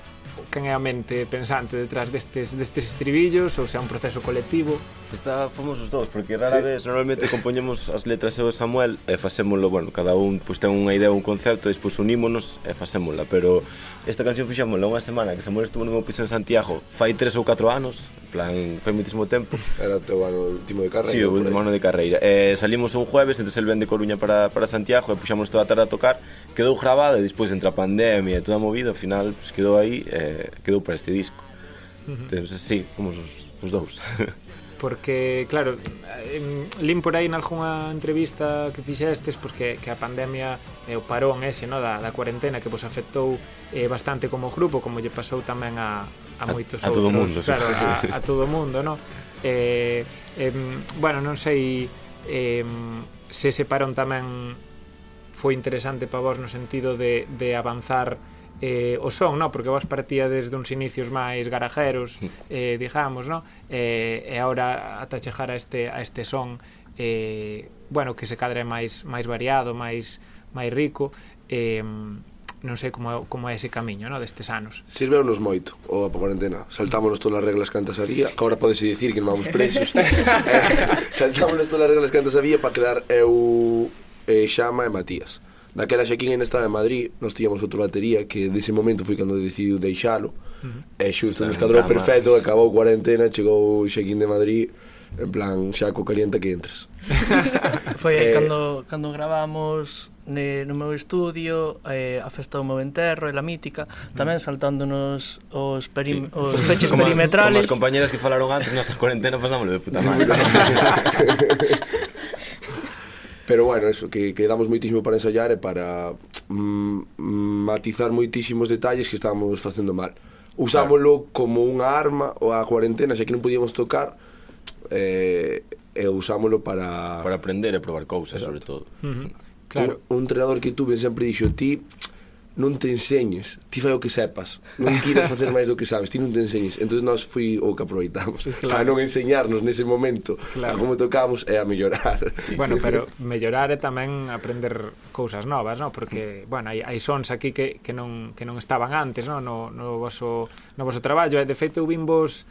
quen é a mente pensante detrás destes, destes estribillos ou se é un proceso colectivo? Esta fomos os dous, porque rara sí. vez normalmente compoñemos as letras eu e Samuel e facémolo, bueno, cada un pois ten unha idea, un concepto, e despois unímonos e facémola, pero esta canción fixámola unha semana que Samuel estuvo no meu piso en Santiago fai tres ou catro anos, en plan, foi moitísimo tempo. Era o teu ano último de carreira. Sí, o último ano de carreira. Eh, salimos un jueves, entonces el ven de Coruña para, para Santiago e puxamos toda a tarde a tocar, quedou grabada e despois entre a pandemia e toda a movida, ao final pues, quedou aí eh, quedou para este disco. Uh -huh. Entón, sí, fomos os, os dous. porque claro, lim por aí nalgúnha entrevista que fixestes pois que, que a pandemia e o parón ese no, da, da cuarentena que vos afectou eh, bastante como grupo como lle pasou tamén a, a moitos a, a outros, todo mundo, claro, a, a todo mundo no? eh, eh, bueno, non sei eh, se ese parón tamén foi interesante para vos no sentido de, de avanzar eh, o son, no? porque vos partíades uns inicios máis garajeros, eh, digamos, no? eh, e agora ata chegar a este, a este son eh, bueno, que se cadra máis máis variado, máis máis rico, eh, non sei como, como é ese camiño no, destes anos. Sirveunos moito o a cuarentena. Saltámonos todas as reglas que antes había, que agora podese dicir que non vamos presos. eh, saltámonos todas as reglas que antes había para quedar eu, eh, Xama e Matías. Daquela xa quen ainda estaba en Madrid, nos tíamos outro batería que dese momento foi cando decidiu deixalo. Uh -huh. E xusto nos cadrou perfecto, acabou cuarentena, chegou Xequín de Madrid, en plan, xa co calienta que entres. foi aí eh, cando, cando gravamos ne, no meu estudio, eh, a festa do meu enterro e la mítica, tamén saltándonos os, perim, sí. os feches como. As, como as compañeras que falaron antes, nosa cuarentena pasámoslo de puta madre. Pero bueno, eso, que, que damos moitísimo para ensayar e para mm, mm, matizar moitísimos detalles que estábamos facendo mal. Usámoslo claro. como unha arma ou a cuarentena, xa que non podíamos tocar, eh, e usámoslo para... Para aprender e probar cousas, sobre todo. Uh -huh. Claro. Un, un entrenador que tuve sempre dixo, ti non te enseñes, ti fai o que sepas, non quieras facer máis do que sabes, ti non te enseñes. Entón nós foi o que aproveitamos claro. para non enseñarnos nese momento claro. a como tocamos e a mellorar. Bueno, pero mellorar é tamén aprender cousas novas, non? Porque, bueno, hai, hai sons aquí que, que, non, que non estaban antes, non? No, no, voso, no voso traballo, e de feito vimos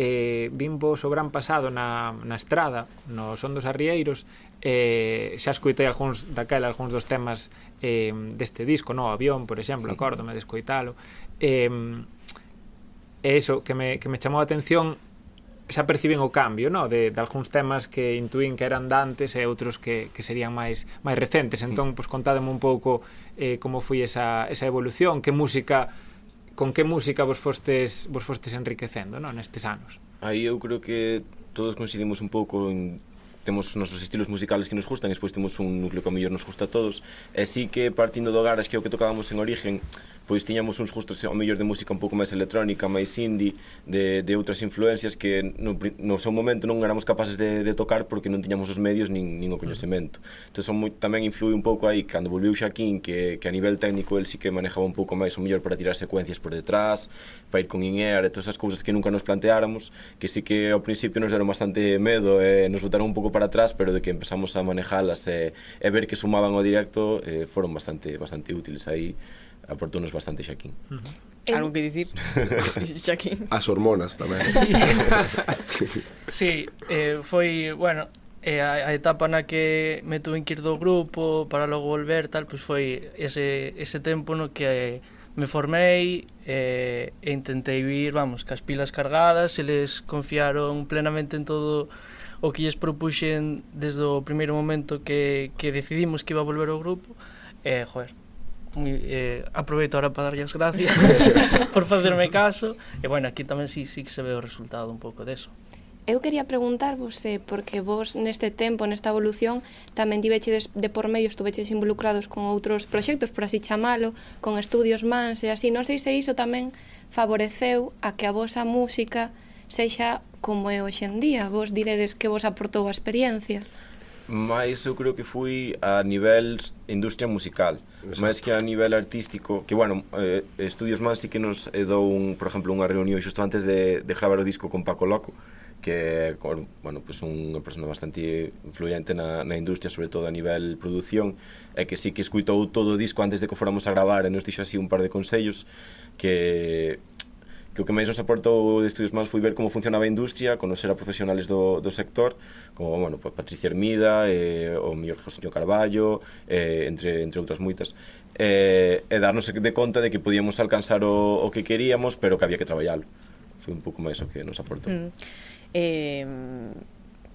eh, vimvos o gran pasado na, na estrada, no Son dos Arrieiros, eh, xa escoitei algúns daquela, algúns dos temas eh, deste disco, no Avión, por exemplo, sí. acórdome de escoitalo. Eh, e iso que me, que me chamou a atención xa perciben o cambio, no? De, de algúns temas que intuín que eran dantes e outros que, que serían máis máis recentes. Entón, pois contádeme un pouco eh, como foi esa, esa evolución, que música con que música vos fostes vos fostes enriquecendo non nestes anos? Aí eu creo que todos coincidimos un pouco en temos os nosos estilos musicales que nos gustan e despois temos un núcleo que a mellor nos gusta a todos e sí que partindo do Garas que é o que tocábamos en origen pois tiñamos uns gustos ao mellor de música un pouco máis electrónica, máis indie, de, de outras influencias que no, no seu momento non éramos capaces de, de tocar porque non tiñamos os medios nin, nin o coñecemento. Entón, son moi, tamén influiu un pouco aí, cando volviu Xaquín, que, que a nivel técnico el sí que manejaba un pouco máis o mellor para tirar secuencias por detrás, para ir con in-air e todas esas cousas que nunca nos planteáramos, que sí que ao principio nos deron bastante medo, eh, nos botaron un pouco para atrás, pero de que empezamos a manejalas e, eh, e ver que sumaban ao directo, eh, foron bastante bastante útiles aí aportounos bastante Xaquín. Uh -huh. Algo que dicir? Xaquín. As hormonas tamén. sí, eh, foi, bueno, eh, a, a etapa na que me tuve que ir do grupo para logo volver tal, pois pues foi ese, ese tempo no que eh, me formei eh, e intentei vir, vamos, cas pilas cargadas, se les confiaron plenamente en todo o que lles propuxen desde o primeiro momento que, que decidimos que iba a volver ao grupo, e, eh, joder, moi, eh, aproveito ahora para darlle as gracias por facerme caso. E bueno, aquí tamén sí, sí que se ve o resultado un pouco deso Eu quería preguntarvos eh, porque vos neste tempo, nesta evolución tamén tiveches de, de por medio estuveches involucrados con outros proxectos por así chamalo, con estudios mans e así, non sei se iso tamén favoreceu a que a vosa música sexa como é hoxe en día. Vos diredes que vos aportou a experiencia mais eu creo que fui a nivel industria musical, Exacto. máis que a nivel artístico, que bueno, eh, Estudios Man sí que nos eh, dou un, por exemplo, unha reunión xusto antes de, de gravar o disco con Paco Loco, que bueno, pues unha persona bastante influyente na, na industria, sobre todo a nivel produción, e eh, que sí que escuitou todo o disco antes de que fóramos a gravar e nos dixo así un par de consellos que que o que máis nos aportou de estudios máis foi ver como funcionaba a industria, conocer a profesionales do, do sector, como bueno, pues, Patricia Hermida, eh, o mellor José Carballo, eh, entre, entre outras moitas, eh, e darnos de conta de que podíamos alcanzar o, o que queríamos, pero que había que traballalo. Foi un pouco máis o que nos aportou. Mm. Eh,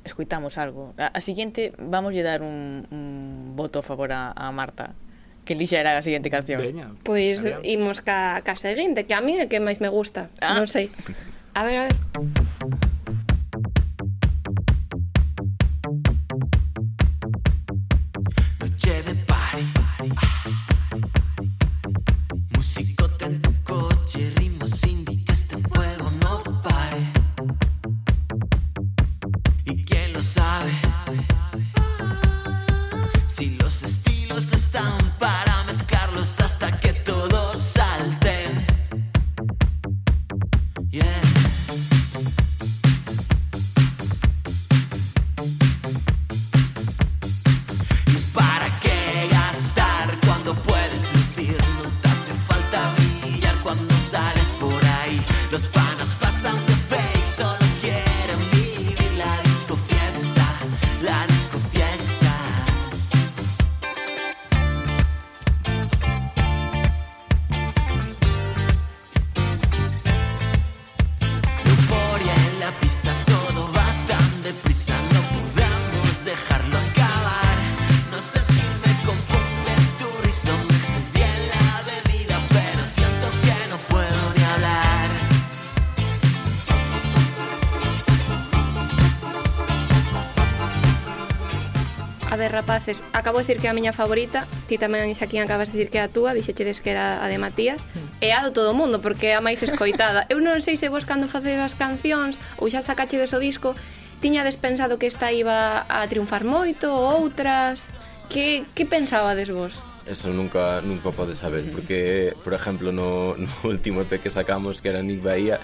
escuitamos algo. A, a siguiente vamos lle dar un, un voto a favor a, a Marta que lixera a siguiente canción. Veña, pois pues, imos ca, ca seguinte, que a mí é que máis me gusta. Ah. Non sei. A ver, a ver. rapaces, acabo de dicir que é a miña favorita, ti tamén Xaquín acabas de dicir que é a túa, dixechedes que era a de Matías, e a do todo o mundo, porque é a máis escoitada. Eu non sei se vos cando facedes as cancións ou xa sacachedes o disco, tiñades pensado que esta iba a triunfar moito, ou outras... Que, que pensabades vos? Eso nunca nunca podes saber, porque, por exemplo, no, no último EP que sacamos, que era Nick Bahía,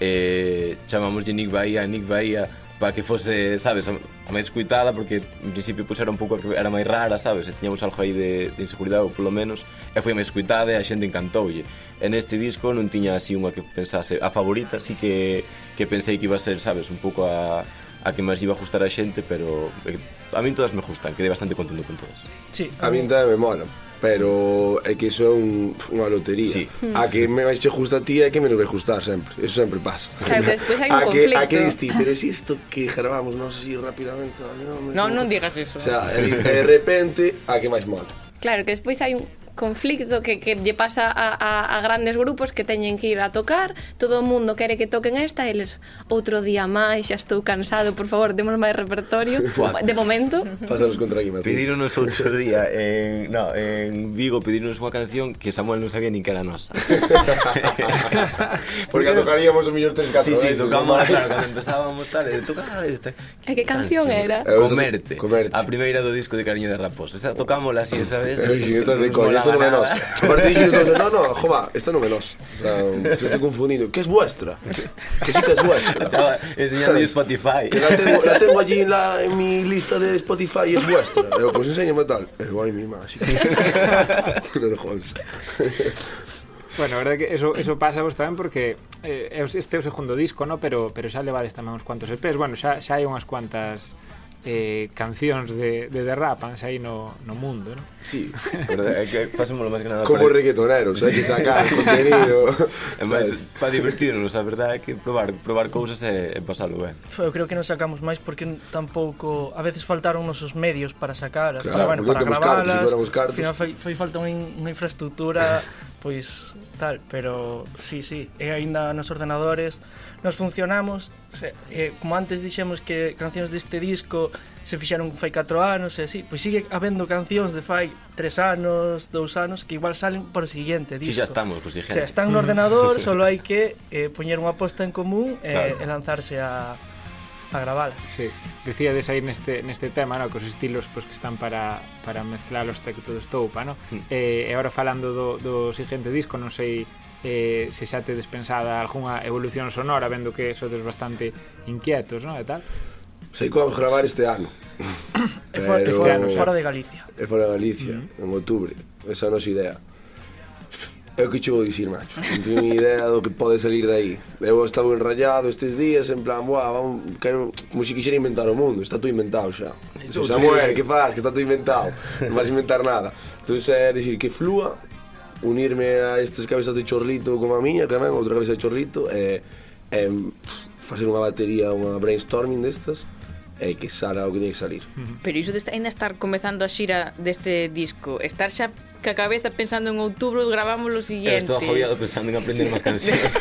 eh, chamamos de Nick Bahía, Nick Bahía, para que fose, sabes, máis coitada porque en principio pois, era un pouco que era máis rara, sabes? E tiñamos algo aí de, de inseguridade, ou polo menos, e foi máis coitada e a xente encantoulle. E neste disco non tiña así unha que pensase a favorita, así que, que pensei que iba a ser, sabes, un pouco a, a que máis iba a gustar a xente, pero eh, a min todas me gustan, quedei bastante contento con todas. Sí, a, a min tamén me molan pero é que iso é un, unha lotería. Sí. A que me vai che justa a ti é que me non vai gustar sempre. Eso sempre pasa. Claro, despois hai un a conflicto. Que, a que diste, pero é isto que grabamos, non sei rapidamente. Non, non, non digas iso. O sea, de repente, a que máis mola. Claro, que despois hai un conflicto que, que lle pasa a, a, a grandes grupos que teñen que ir a tocar, todo o mundo quere que toquen esta, eles outro día máis, xa estou cansado, por favor, demos máis repertorio, de momento. Pasamos contra aquí, Martín. Pidíronos outro día, en, no, en Vigo, pedironos unha canción que Samuel non sabía nin que era nosa. Porque a tocaríamos o millor tres cantos. Sí, sí, eh, tocamos, claro, cando empezábamos tal, eh, e tocar este. E eh, que canción era? Comerte, comerte. A primeira do disco de Cariño de Raposo. O sea, tocámola así, sabes? Sí, de esto entonces, no, no, jova, esto non é nos. O sea, que estoy confundido. Que es vuestra? Que sí que es vuestra. Estaba enseñando Spotify. Que la tengo, la tengo allí en, la, en mi lista de Spotify y es vuestra. Pero pues enséñame tal. Es guay mi más. Pero joder. Bueno, a verdade que eso, eso pasa vos tamén porque eh, este é o segundo disco, no? pero, pero xa levades tamén uns cuantos EPs. Bueno, xa, xa hai unhas cuantas eh, cancións de, de derrapanse aí no, no mundo, non? Sí, verdade, é que pasémoslo máis que nada Como reggaetonero, reggaetoneros, hai que sacar contenido. É máis para divertirnos, a verdade é que probar, probar cousas e, e pasalo ben. Eu creo que non sacamos máis porque tampouco A veces faltaron nosos medios para sacar Claro, para, bueno, para gravalas cartos, si cartos. Al final foi, foi falta unha, unha infraestructura pois tal, pero sí, sí, e aínda nos ordenadores nos funcionamos, se, e, como antes dixemos que cancións deste disco se fixeron fai 4 anos e así, pois sigue habendo cancións de fai 3 anos, 2 anos que igual salen por o siguiente disco. Si, sí, xa estamos, pues, o sea, están no ordenador, solo hai que eh, poñer unha aposta en común e, claro. e lanzarse a a gravalas. Sí. Decíades aí neste, neste tema, no, cos estilos pois, pues, que están para, para mezclar os tecto de estoupa, no? Mm. Eh, e agora falando do, do seguinte disco, non sei eh, se xa tedes pensada algunha evolución sonora, vendo que sodes bastante inquietos, non? E tal. Sei que vamos gravar este ano. Pero... Este ano fora de Galicia. É fora de Galicia, mm -hmm. en outubro. Esa é a nosa idea. Eu que che vou dicir, macho? Non teño ni idea do que pode salir de aí. Eu estaba enrayado estes días En plan, buah, vamos, quero, como se quixera inventar o mundo Está todo inventado xa. Dice, Samuel, que faz? Que está todo inventado Non vas inventar nada. Entón, é dicir que flúa Unirme a estas cabezas de chorlito como a miña Que tamén, outra cabeza de chorlito E, e facer unha batería, unha brainstorming destas e que sala o que tiene que salir. Pero iso de esta, ainda estar comezando a xira deste disco, estar xa que a cabeza pensando en outubro gravamos o siguiente. Estou agobiado pensando en aprender máis cancións.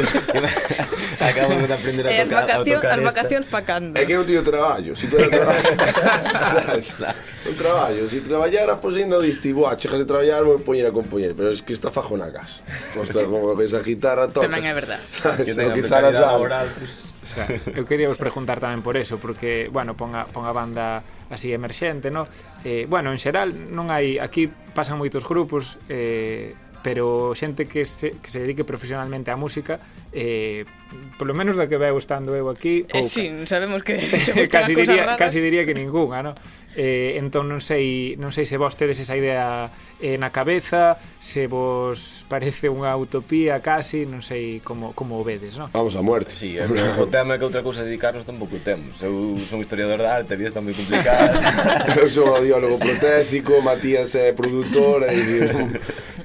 Acabo de aprender a tocar, a tocar As vacacións pa cando. É que non tío traballo, si tera traballo. Un traballo, si traballara, pois ainda diste, buah, chegas de traballar, vou poñer a compoñer, pero es que está fajo na casa. Costa, como que esa guitarra, tocas. Tamén é verdad. Sabes, que tenga mentalidade laboral, pues... O sea, eu quería vos preguntar tamén por eso, porque, bueno, pon a, pon a banda así emerxente, no? Eh, bueno, en xeral non hai... Aquí pasan moitos grupos, eh, pero xente que se, que se dedique profesionalmente á música eh, polo menos da que veo estando eu aquí eh, pouca. Eh, sí, sabemos que casi, diría, raras. casi diría que ninguna no? eh, entón non sei non sei se vos tedes esa idea eh, na cabeza se vos parece unha utopía casi non sei como, como o vedes no? vamos a muerte sí, eh, o tema é que outra cousa dedicarnos tampouco temos eu son historiador da arte, a vida está moi complicada eu son audiólogo protésico Matías é produtor e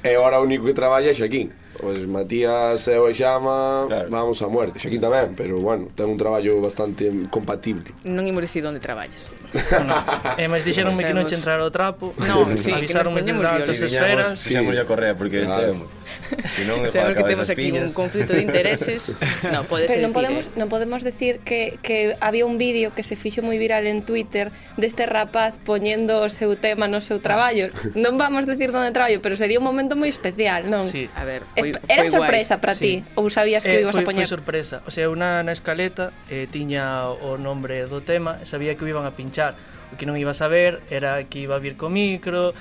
e ahora o único que traballa é Xaquín. Pois Matías e o Xama claro. vamos a muerte. Xaquín tamén, pero bueno, ten un traballo bastante compatible. Non imos dicir onde traballas. no, no. Eh, mas dixeronme que non che entrar o trapo. No, sí, avisaronme que nos desde altas esferas. Fixamos sí. a correa porque claro. este Si non, Sabemos que temos aquí piñas. un conflito de intereses. no, pode Pero non podemos, non podemos decir que, que había un vídeo que se fixo moi viral en Twitter deste rapaz poñendo o seu tema no seu traballo. Ah. Non vamos decir onde traballo, pero sería un momento moi especial, non? Sí. A ver, foi, foi Era sorpresa para sí. ti? Ou sabías que eh, o ibas foi, a poñer? Foi sorpresa. O sea, una na escaleta eh, tiña o nombre do tema, sabía que o iban a pinchar. O que non iba a saber era que iba a vir co micro,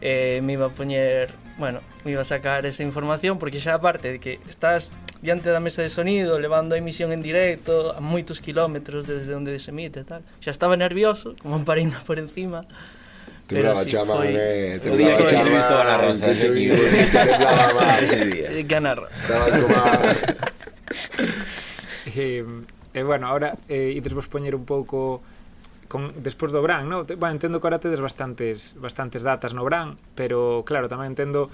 eh, me iba a poñer bueno, iba a sacar esa información porque xa aparte de que estás diante da mesa de sonido, levando a emisión en directo a moitos kilómetros desde onde se emite tal. Xa estaba nervioso, como un parindo por encima. Te pero sí, chama, foi... Né? te o día que te entrevistó a Ana Rosa, te temblaba máis ese día. Que Ana Estabas como E eh, eh, bueno, ahora eh, ides vos poñer un pouco con despois do Bran, no? Bueno, entendo que ahora tedes bastantes bastantes datas no Bran, pero claro, tamén entendo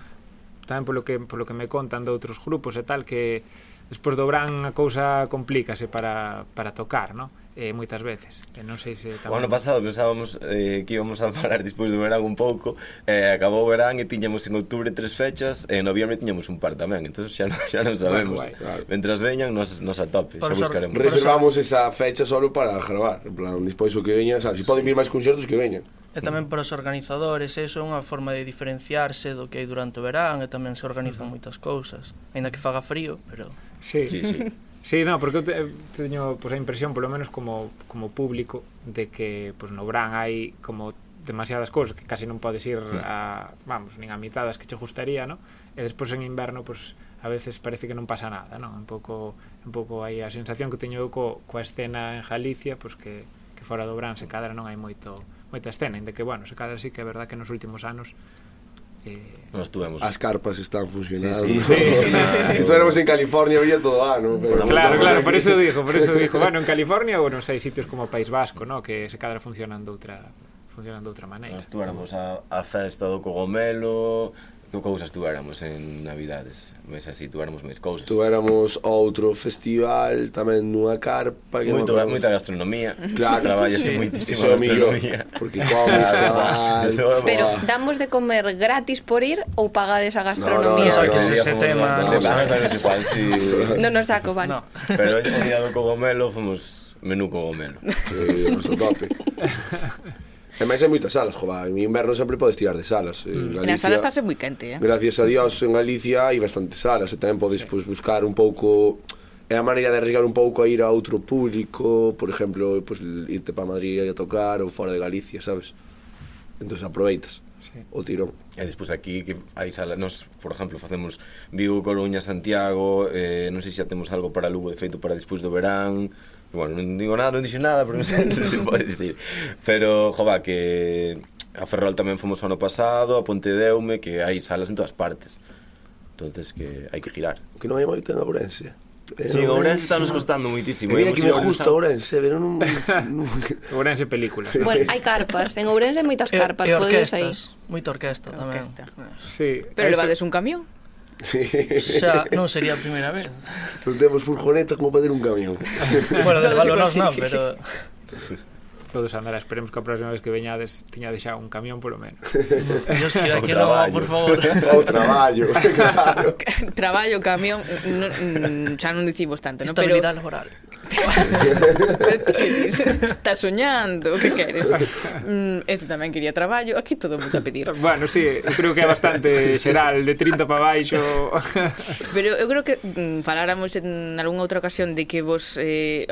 tamén polo que polo que me contan de outros grupos e tal que despois do Bran a cousa complícase para, para tocar, no? eh, moitas veces. E non sei se tamén... O ano pasado pensábamos eh, que íbamos a falar despois do verán un pouco, eh, acabou o verán e tiñamos en outubro tres fechas, e en noviembre tiñamos un par tamén, entón xa, non, xa non sabemos. Bueno, claro. Mentras veñan, nos, nos a por xa buscaremos. Reservamos esa fecha solo para gravar, en plan, despois o que veña, sabes, se si poden vir máis concertos que veñan. E tamén para os organizadores, eso é unha forma de diferenciarse do que hai durante o verán e tamén se organizan uh -huh. moitas cousas, aínda que faga frío, pero Sí, sí, sí. Sí, no, porque eu te, teño pues, a impresión, polo menos como, como público, de que pues, no Bran hai como demasiadas cousas que casi non podes ir a, vamos, nin a mitadas que che gustaría, no? E despois en inverno, pues, a veces parece que non pasa nada, no? Un pouco, un pouco aí a sensación que teño eu co, coa escena en Galicia, pues, que, que fora do Brán se cadra non hai moito moita escena, ainda que, bueno, se cadra sí que é verdad que nos últimos anos eh, Nos tuvemos As carpas están funcionando. sí, sí, sí, sí, sí. Si tuéramos en California había todo ano pero Claro, claro, aquí. por eso dijo, por eso dijo Bueno, en California, bueno, sei sitios como o País Vasco no? Que se cadra funcionan de outra funcionan de outra maneira Nos tuéramos a, a festa do cogomelo cousas tuéramos en Navidades, mes así tuéramos máis cousas. Tuéramos outro festival tamén nunha carpa que Moito, non moita gastronomía. Claro, traballase sí. moitísimo gastronomía. Porque comes, chaval. Pero damos de comer gratis por ir ou pagades a gastronomía? No, no, no, no, ese tema. Non igual si Non nos saco, vale. No. Pero o día do cogomelo fomos menú cogomelo. Sí, nos tope. E máis hai moitas salas, jova, en inverno sempre podes tirar de salas. En mm. Galicia, en sala estáse moi quente, eh? Gracias a Dios en Galicia hai bastantes salas e tamén podes sí. pues, buscar un pouco é a maneira de arriesgar un pouco a ir a outro público, por exemplo, pues, irte para Madrid a tocar ou fora de Galicia, sabes? Entón aproveitas sí. o tirón. E despois aquí que hai salas, nos, por exemplo, facemos Vigo, Coruña, Santiago, eh, non sei se xa temos algo para Lugo de feito para despois do verán, bueno, non digo nada, non dixo nada, pero non sei se pode dicir. Pero, jova, que a Ferrol tamén fomos ano pasado, a Ponte Deume, que hai salas en todas partes. Entonces que hai que girar. O que non hai moito en Ourense. Sí, sí, Ourense está nos costando moitísimo. Mira eh, que me gusta Ourense, pero non... Ourense película. Bueno, hai carpas, en Ourense hai moitas carpas, podedes aí. Moita orquesta tamén. Orquesta. Sí. Pero levades un camión. Sí. Xa non sería a primeira vez. Non temos furgoneta como para ter un camión. bueno, de Todo nós non, pero... Todos andará, esperemos que a próxima vez que veñades teñades xa un camión polo menos. Dios, que aquí non, por favor. O traballo, claro. Traballo, camión, non, xa non dicimos tanto, non? Pero, laboral que Está soñando, que queres? Mm, este tamén quería traballo, aquí todo mundo a pedir. Bueno, sí, eu creo que é bastante xeral, de 30 para baixo. Pero eu creo que mm, faláramos en algunha outra ocasión de que vos eh,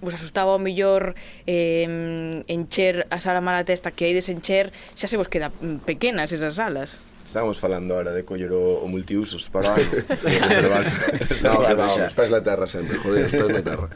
vos asustaba o millor eh, encher a sala mala testa que hai desencher, xa se vos queda mm, pequenas esas salas. Estamos falando ahora de coller o, o multiusos para ano. no, no, no, os pés na terra sempre, joder, os pés na terra.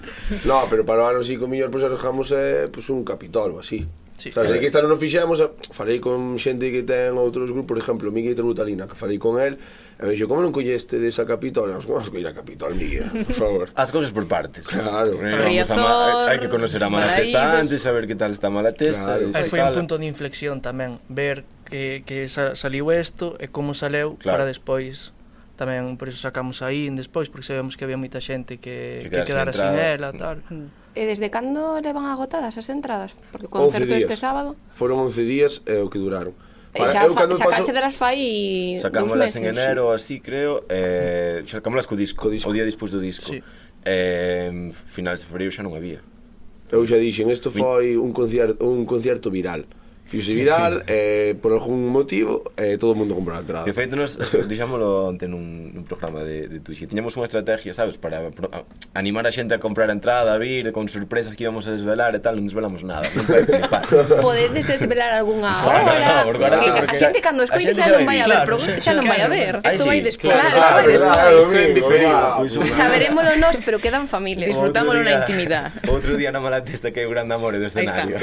No, pero para o ano sí que o millor pois pues, arrojamos eh, pues, un capitol ou así. Sí, sabes, que esta non o fixemos, eh, falei con xente que ten outros grupos, por exemplo, Miguel Trutalina, que falei con el, e me dixo, como non colleste desa Capitol? Nos vamos coller a Capitol, Miguel, por favor. As cousas por partes. Claro. Eh, vamos a hai que conocer a mala testa antes, saber que tal está a mala testa. Claro. Aí foi un punto de inflexión tamén, ver que, que saliu isto e como saleu claro. para despois tamén por iso sacamos aí en despois porque sabemos que había moita xente que, que, que quedara sin ela tal. Mm. E desde cando levan agotadas as entradas? Porque o concerto días. este sábado Foron 11 días e eh, o que duraron Para, xa eu cando xa, paso... delas fai Sacámoslas meses, en enero, sí. así creo eh, Sacámoslas co disco, co disco, o día despois do disco sí. eh, Finales de febreiro xa non había Eu xa dixen, isto foi un concierto, un concierto viral Fixose viral, eh, por algún motivo, eh, todo o mundo comprou a entrada. De feito, nos dixámoslo ante nun, nun programa de, de Twitch, que tiñamos unha estrategia, sabes, para pro, a, animar a xente a comprar a entrada, a vir, con sorpresas que íbamos a desvelar e tal, non desvelamos nada, non pode flipar. Podedes desvelar algunha hora, no, no, no, porque, porque, porque, a xente cando escoite xa non vai a ver, claro, xa non vai a ver, isto vai despois. Claro, isto vai despois. Saberémolo nós, pero quedan familias, disfrutámoslo na intimidade. Outro día na mala testa que é o grande amor do escenario.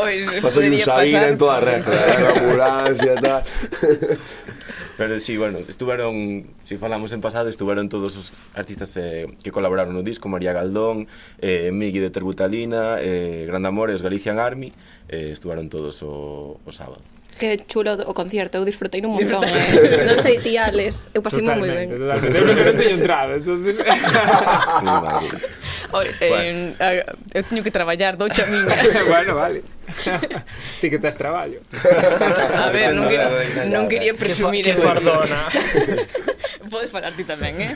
Oye, un Yusavina en toda regra, en ¿eh? ambulancia e tal. Pero si, sí, bueno, estuveron, se si falamos en pasado, estuveron todos os artistas eh, que colaboraron no disco, María Galdón, eh, Migui de Terbutalina, eh, Grand Amores, Galician Army, eh, estuveron todos o, o sábado que chulo o concierto, eu disfrutei un montón. eh. non sei ti, Alex, eu pasei moi ben. Totalmente, totalmente, eu entrada, entonces... Oi, eh, bueno. eu teño que traballar, docha a miña. bueno, vale. Ti que tes traballo. A ver, non, quero, non quería presumir. Que, fardona. Podes falar ti tamén, eh?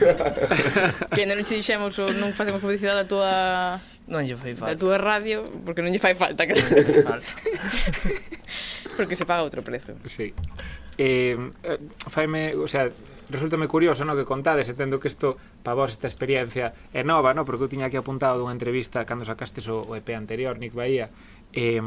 que non che dixemos ou non facemos publicidade da tua... Non lle fai falta. Da tua radio, porque non lle fai falta. Que... Porque se paga outro prezo. Sí. Eh, eh faime, o sea, resultame curioso, no, que contades, entendo que isto para vos esta experiencia é nova, no, porque eu tiña aquí apuntado dunha entrevista cando sacastes o, o EP anterior, Nick Bahía. Eh,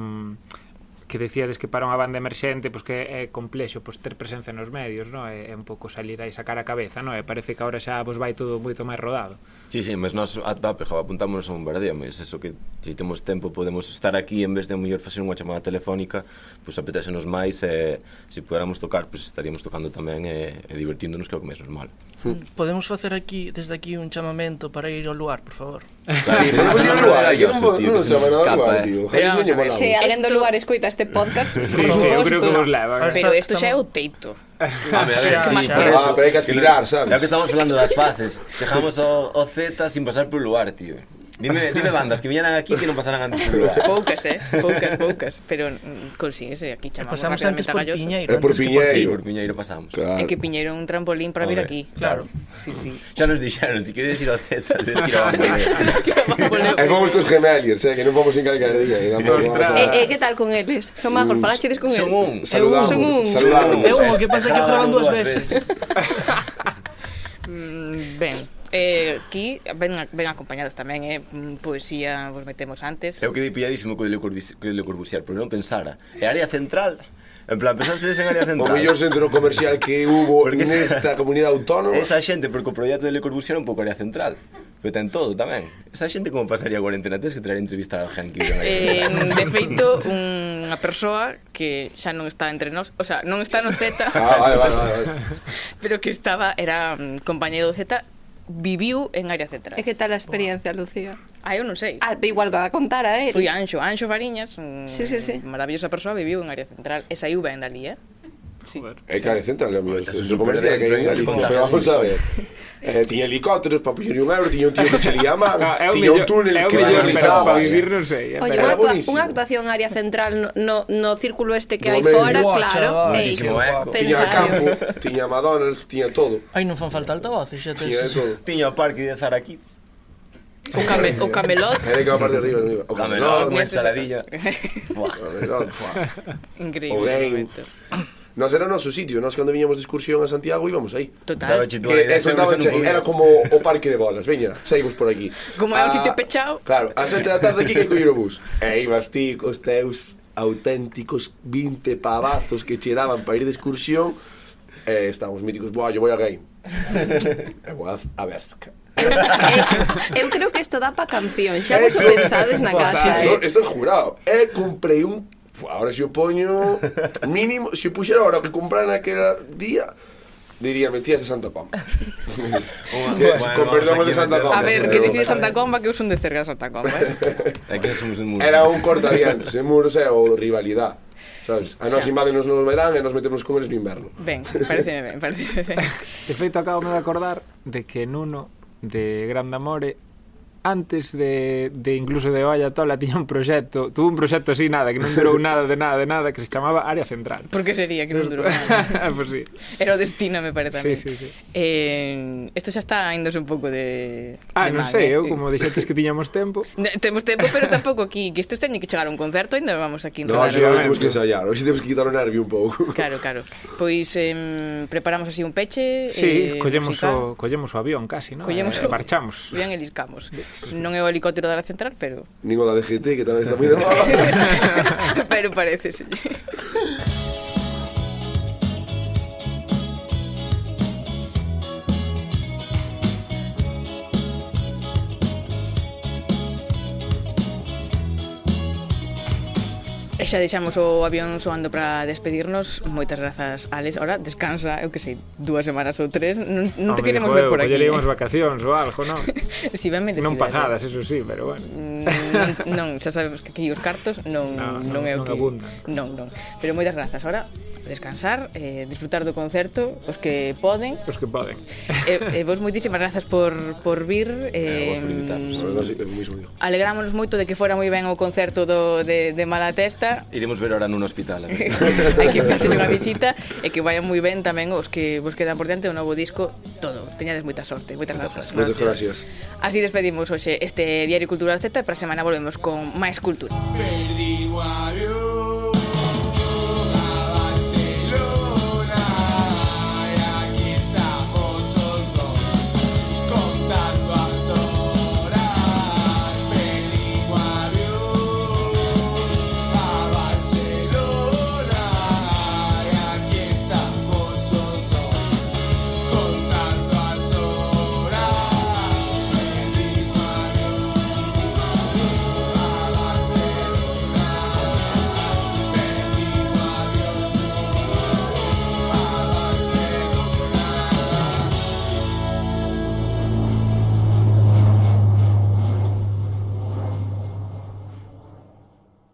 que decíades que para unha banda emerxente pois que é complexo pois ter presencia nos medios, non? É, é un pouco salir aí sacar a cabeza, non? E parece que agora xa vos vai todo moito máis rodado. Sí, sí, mas nós ata pejo, apuntámonos a un bombardeo, mas eso que se temos tempo podemos estar aquí en vez de mellor facer unha chamada telefónica, pois apetésenos máis e se pudéramos tocar, pois estaríamos tocando tamén e, e divertíndonos, que é máis normal. Podemos facer aquí desde aquí un chamamento para ir ao lugar, por favor? Claro, sí, pero non no hai, eu non vou chamar ao lugar, tío. Se alguén do lugar escoita este podcast, sí, sí, eu creo que vos leva. Pero isto xa é o teito. A ver, a ver, sí, por eso. Ah, pero hai que aspirar, sabes? Ya que estamos falando das fases, chegamos ao Z sin pasar por lugar, tío. Dime, dime bandas que viñan aquí que non pasaran antes por lugar. Poucas, eh? Poucas, poucas. Pero consíguese, aquí chamamos pasamos antes por Galloso. Piñeiro. Eh, por Piñeiro. Por, por Piñeiro pasamos. Claro. É que Piñeiro un trampolín para vir aquí. Claro. Sí, sí. Xa nos dixeron, se si queredes ir ao Z, tedes que ir ao Bamboleo. E eh, vamos cos gemeliers, eh, que non eh, vamos en calcar día. E, e que tal con eles? Son majos, falaxedes con eles? Son un. Saludamos. Son un. Saludamos. É un, que pasa que graban dúas veces. Mm, ben. Eh, aquí ven, ven acompañados tamén, eh? Poesía vos metemos antes. Eu quedei pilladísimo co Le Corbusier, pero non pensara. É área central, En plan, pensaste en área central. O mellor centro comercial que hubo porque nesta comunidade autónoma. Esa xente, porque o proxecto de Le Corbusier é un pouco área central. Pero ten todo tamén. Esa xente como pasaría a cuarentena? Tens que traer a entrevistar a gente que eh, De feito, unha persoa que xa non está entre nós, o sea, non está no Z, ah, vale, vale, vale. pero que estaba, era mm, compañeiro do Z, viviu en área central. E que tal a experiencia, Buah. Lucía? Ah, eu non sei. Ah, igual que a contar a él. Eh. Fui a Anxo, Anxo Fariñas, mm, sí, sí, sí. maravillosa persoa, viviu en área central e saiu ben dali, eh? Sí. É cara, é central a miña centro comercial que hai en Galicia, pero vamos a ver. Eh, tiña helicópteros para pillar un euro, tiña un tío que chelía a man, no, tiña un túnel que realizaba. Para vivir non sei. Oye, unha, actua, unha actuación área central no, no círculo este que hai fora, claro. Ei, eh. tiña campo, tiña McDonald's, tiña todo. Ai, non fan falta altavoces, xa tes. Tiña todo. Tiña parque de Zara Kids. O, came, o camelot. Era que va parte de arriba, arriba. O camelot, unha ensaladilla. Camelot, fuá. Increíble. O game. Nos era o noso sitio, nos cando viñamos de excursión a Santiago íbamos aí. Total. Que, ese, daba, era como o parque de bolas, veña, saímos por aquí. Como é un ah, sitio pechado. Claro, a sete da tarde aquí que coñer o bus. E ibas ti cos teus auténticos 20 pavazos que che daban para ir de excursión e eh, estábamos míticos, boa, yo voy a game. e boa, a Berska. eh, eu creo que isto dá pa canción, xa vos o eh, pensades na casa. Isto, eh. isto é jurado. E comprei un Ahora se o poño mínimo, se puxera ahora que compraran naquela día, diría, metías de Santa Comba. bueno, con perdón de Santa Comba. A ver, que se dice Santa Comba, que eu son de cerca de Santa Comba. Eh? Aquí somos un muro. Era un cortavientos, e muros é o rivalidade. Sabes? A invaden invadenos no verán e nos metemos con eles no inverno. Ben, pareceme ben, pareceme ben. De feito, acabo de acordar de que Nuno de Grande Amore antes de, de incluso de Oalla Tola tiña un proxecto, tuvo un proxecto así nada, que non durou nada de nada de nada, que se chamaba Área Central. Por que sería que non durou nada? pues sí. Era o destino, me parece a mí. Sí, sí, sí. Eh, esto xa está aindos un pouco de... Ah, de non sei, eh? eu eh? como dixetes que tiñamos tempo. Temos tempo, pero tampouco aquí, que isto teñen que chegar a un concerto ainda vamos aquí en No, temos que ensaiar, hoxe temos que quitar o nervio un pouco. Claro, claro. Pois eh, preparamos así un peche, Sí, eh, collemos musical. o collemos o avión casi, ¿no? Collemos eh, o... marchamos. Bien, eliscamos non é o helicóptero da central, pero... Nin o da DGT, que tamén está moi de moda. pero parece, sí. xa deixamos o avión soando para despedirnos. Moitas grazas, Alex. Ahora descansa, eu que sei, dúas semanas ou tres. Non, non no, te queremos dijo, ver por aquí. Non, eh? vacacións ou algo, non? si ben merecidas. Non pagadas, eso sí, pero bueno. Mm, non, non, xa sabemos que aquí os cartos non, no, non, non é o non que... Abundan. Non, non. Pero moitas grazas. Ahora descansar, eh, disfrutar do concerto, os que poden. Os que poden. E eh, eh, vos moitísimas grazas por, por vir. Eh, eh vos por invitarnos. Alegrámonos moito de que fora moi ben o concerto do, de, de Mala Testa Iremos ver ahora nun hospital. Hai que facer unha visita e que vayan moi ben tamén os que vos quedan por diante o novo disco todo. Teñades moita sorte, moitas grazas. Moitas gracias. Así despedimos hoxe este Diario Cultural Z e para semana volvemos con máis cultura. Perdi o avión.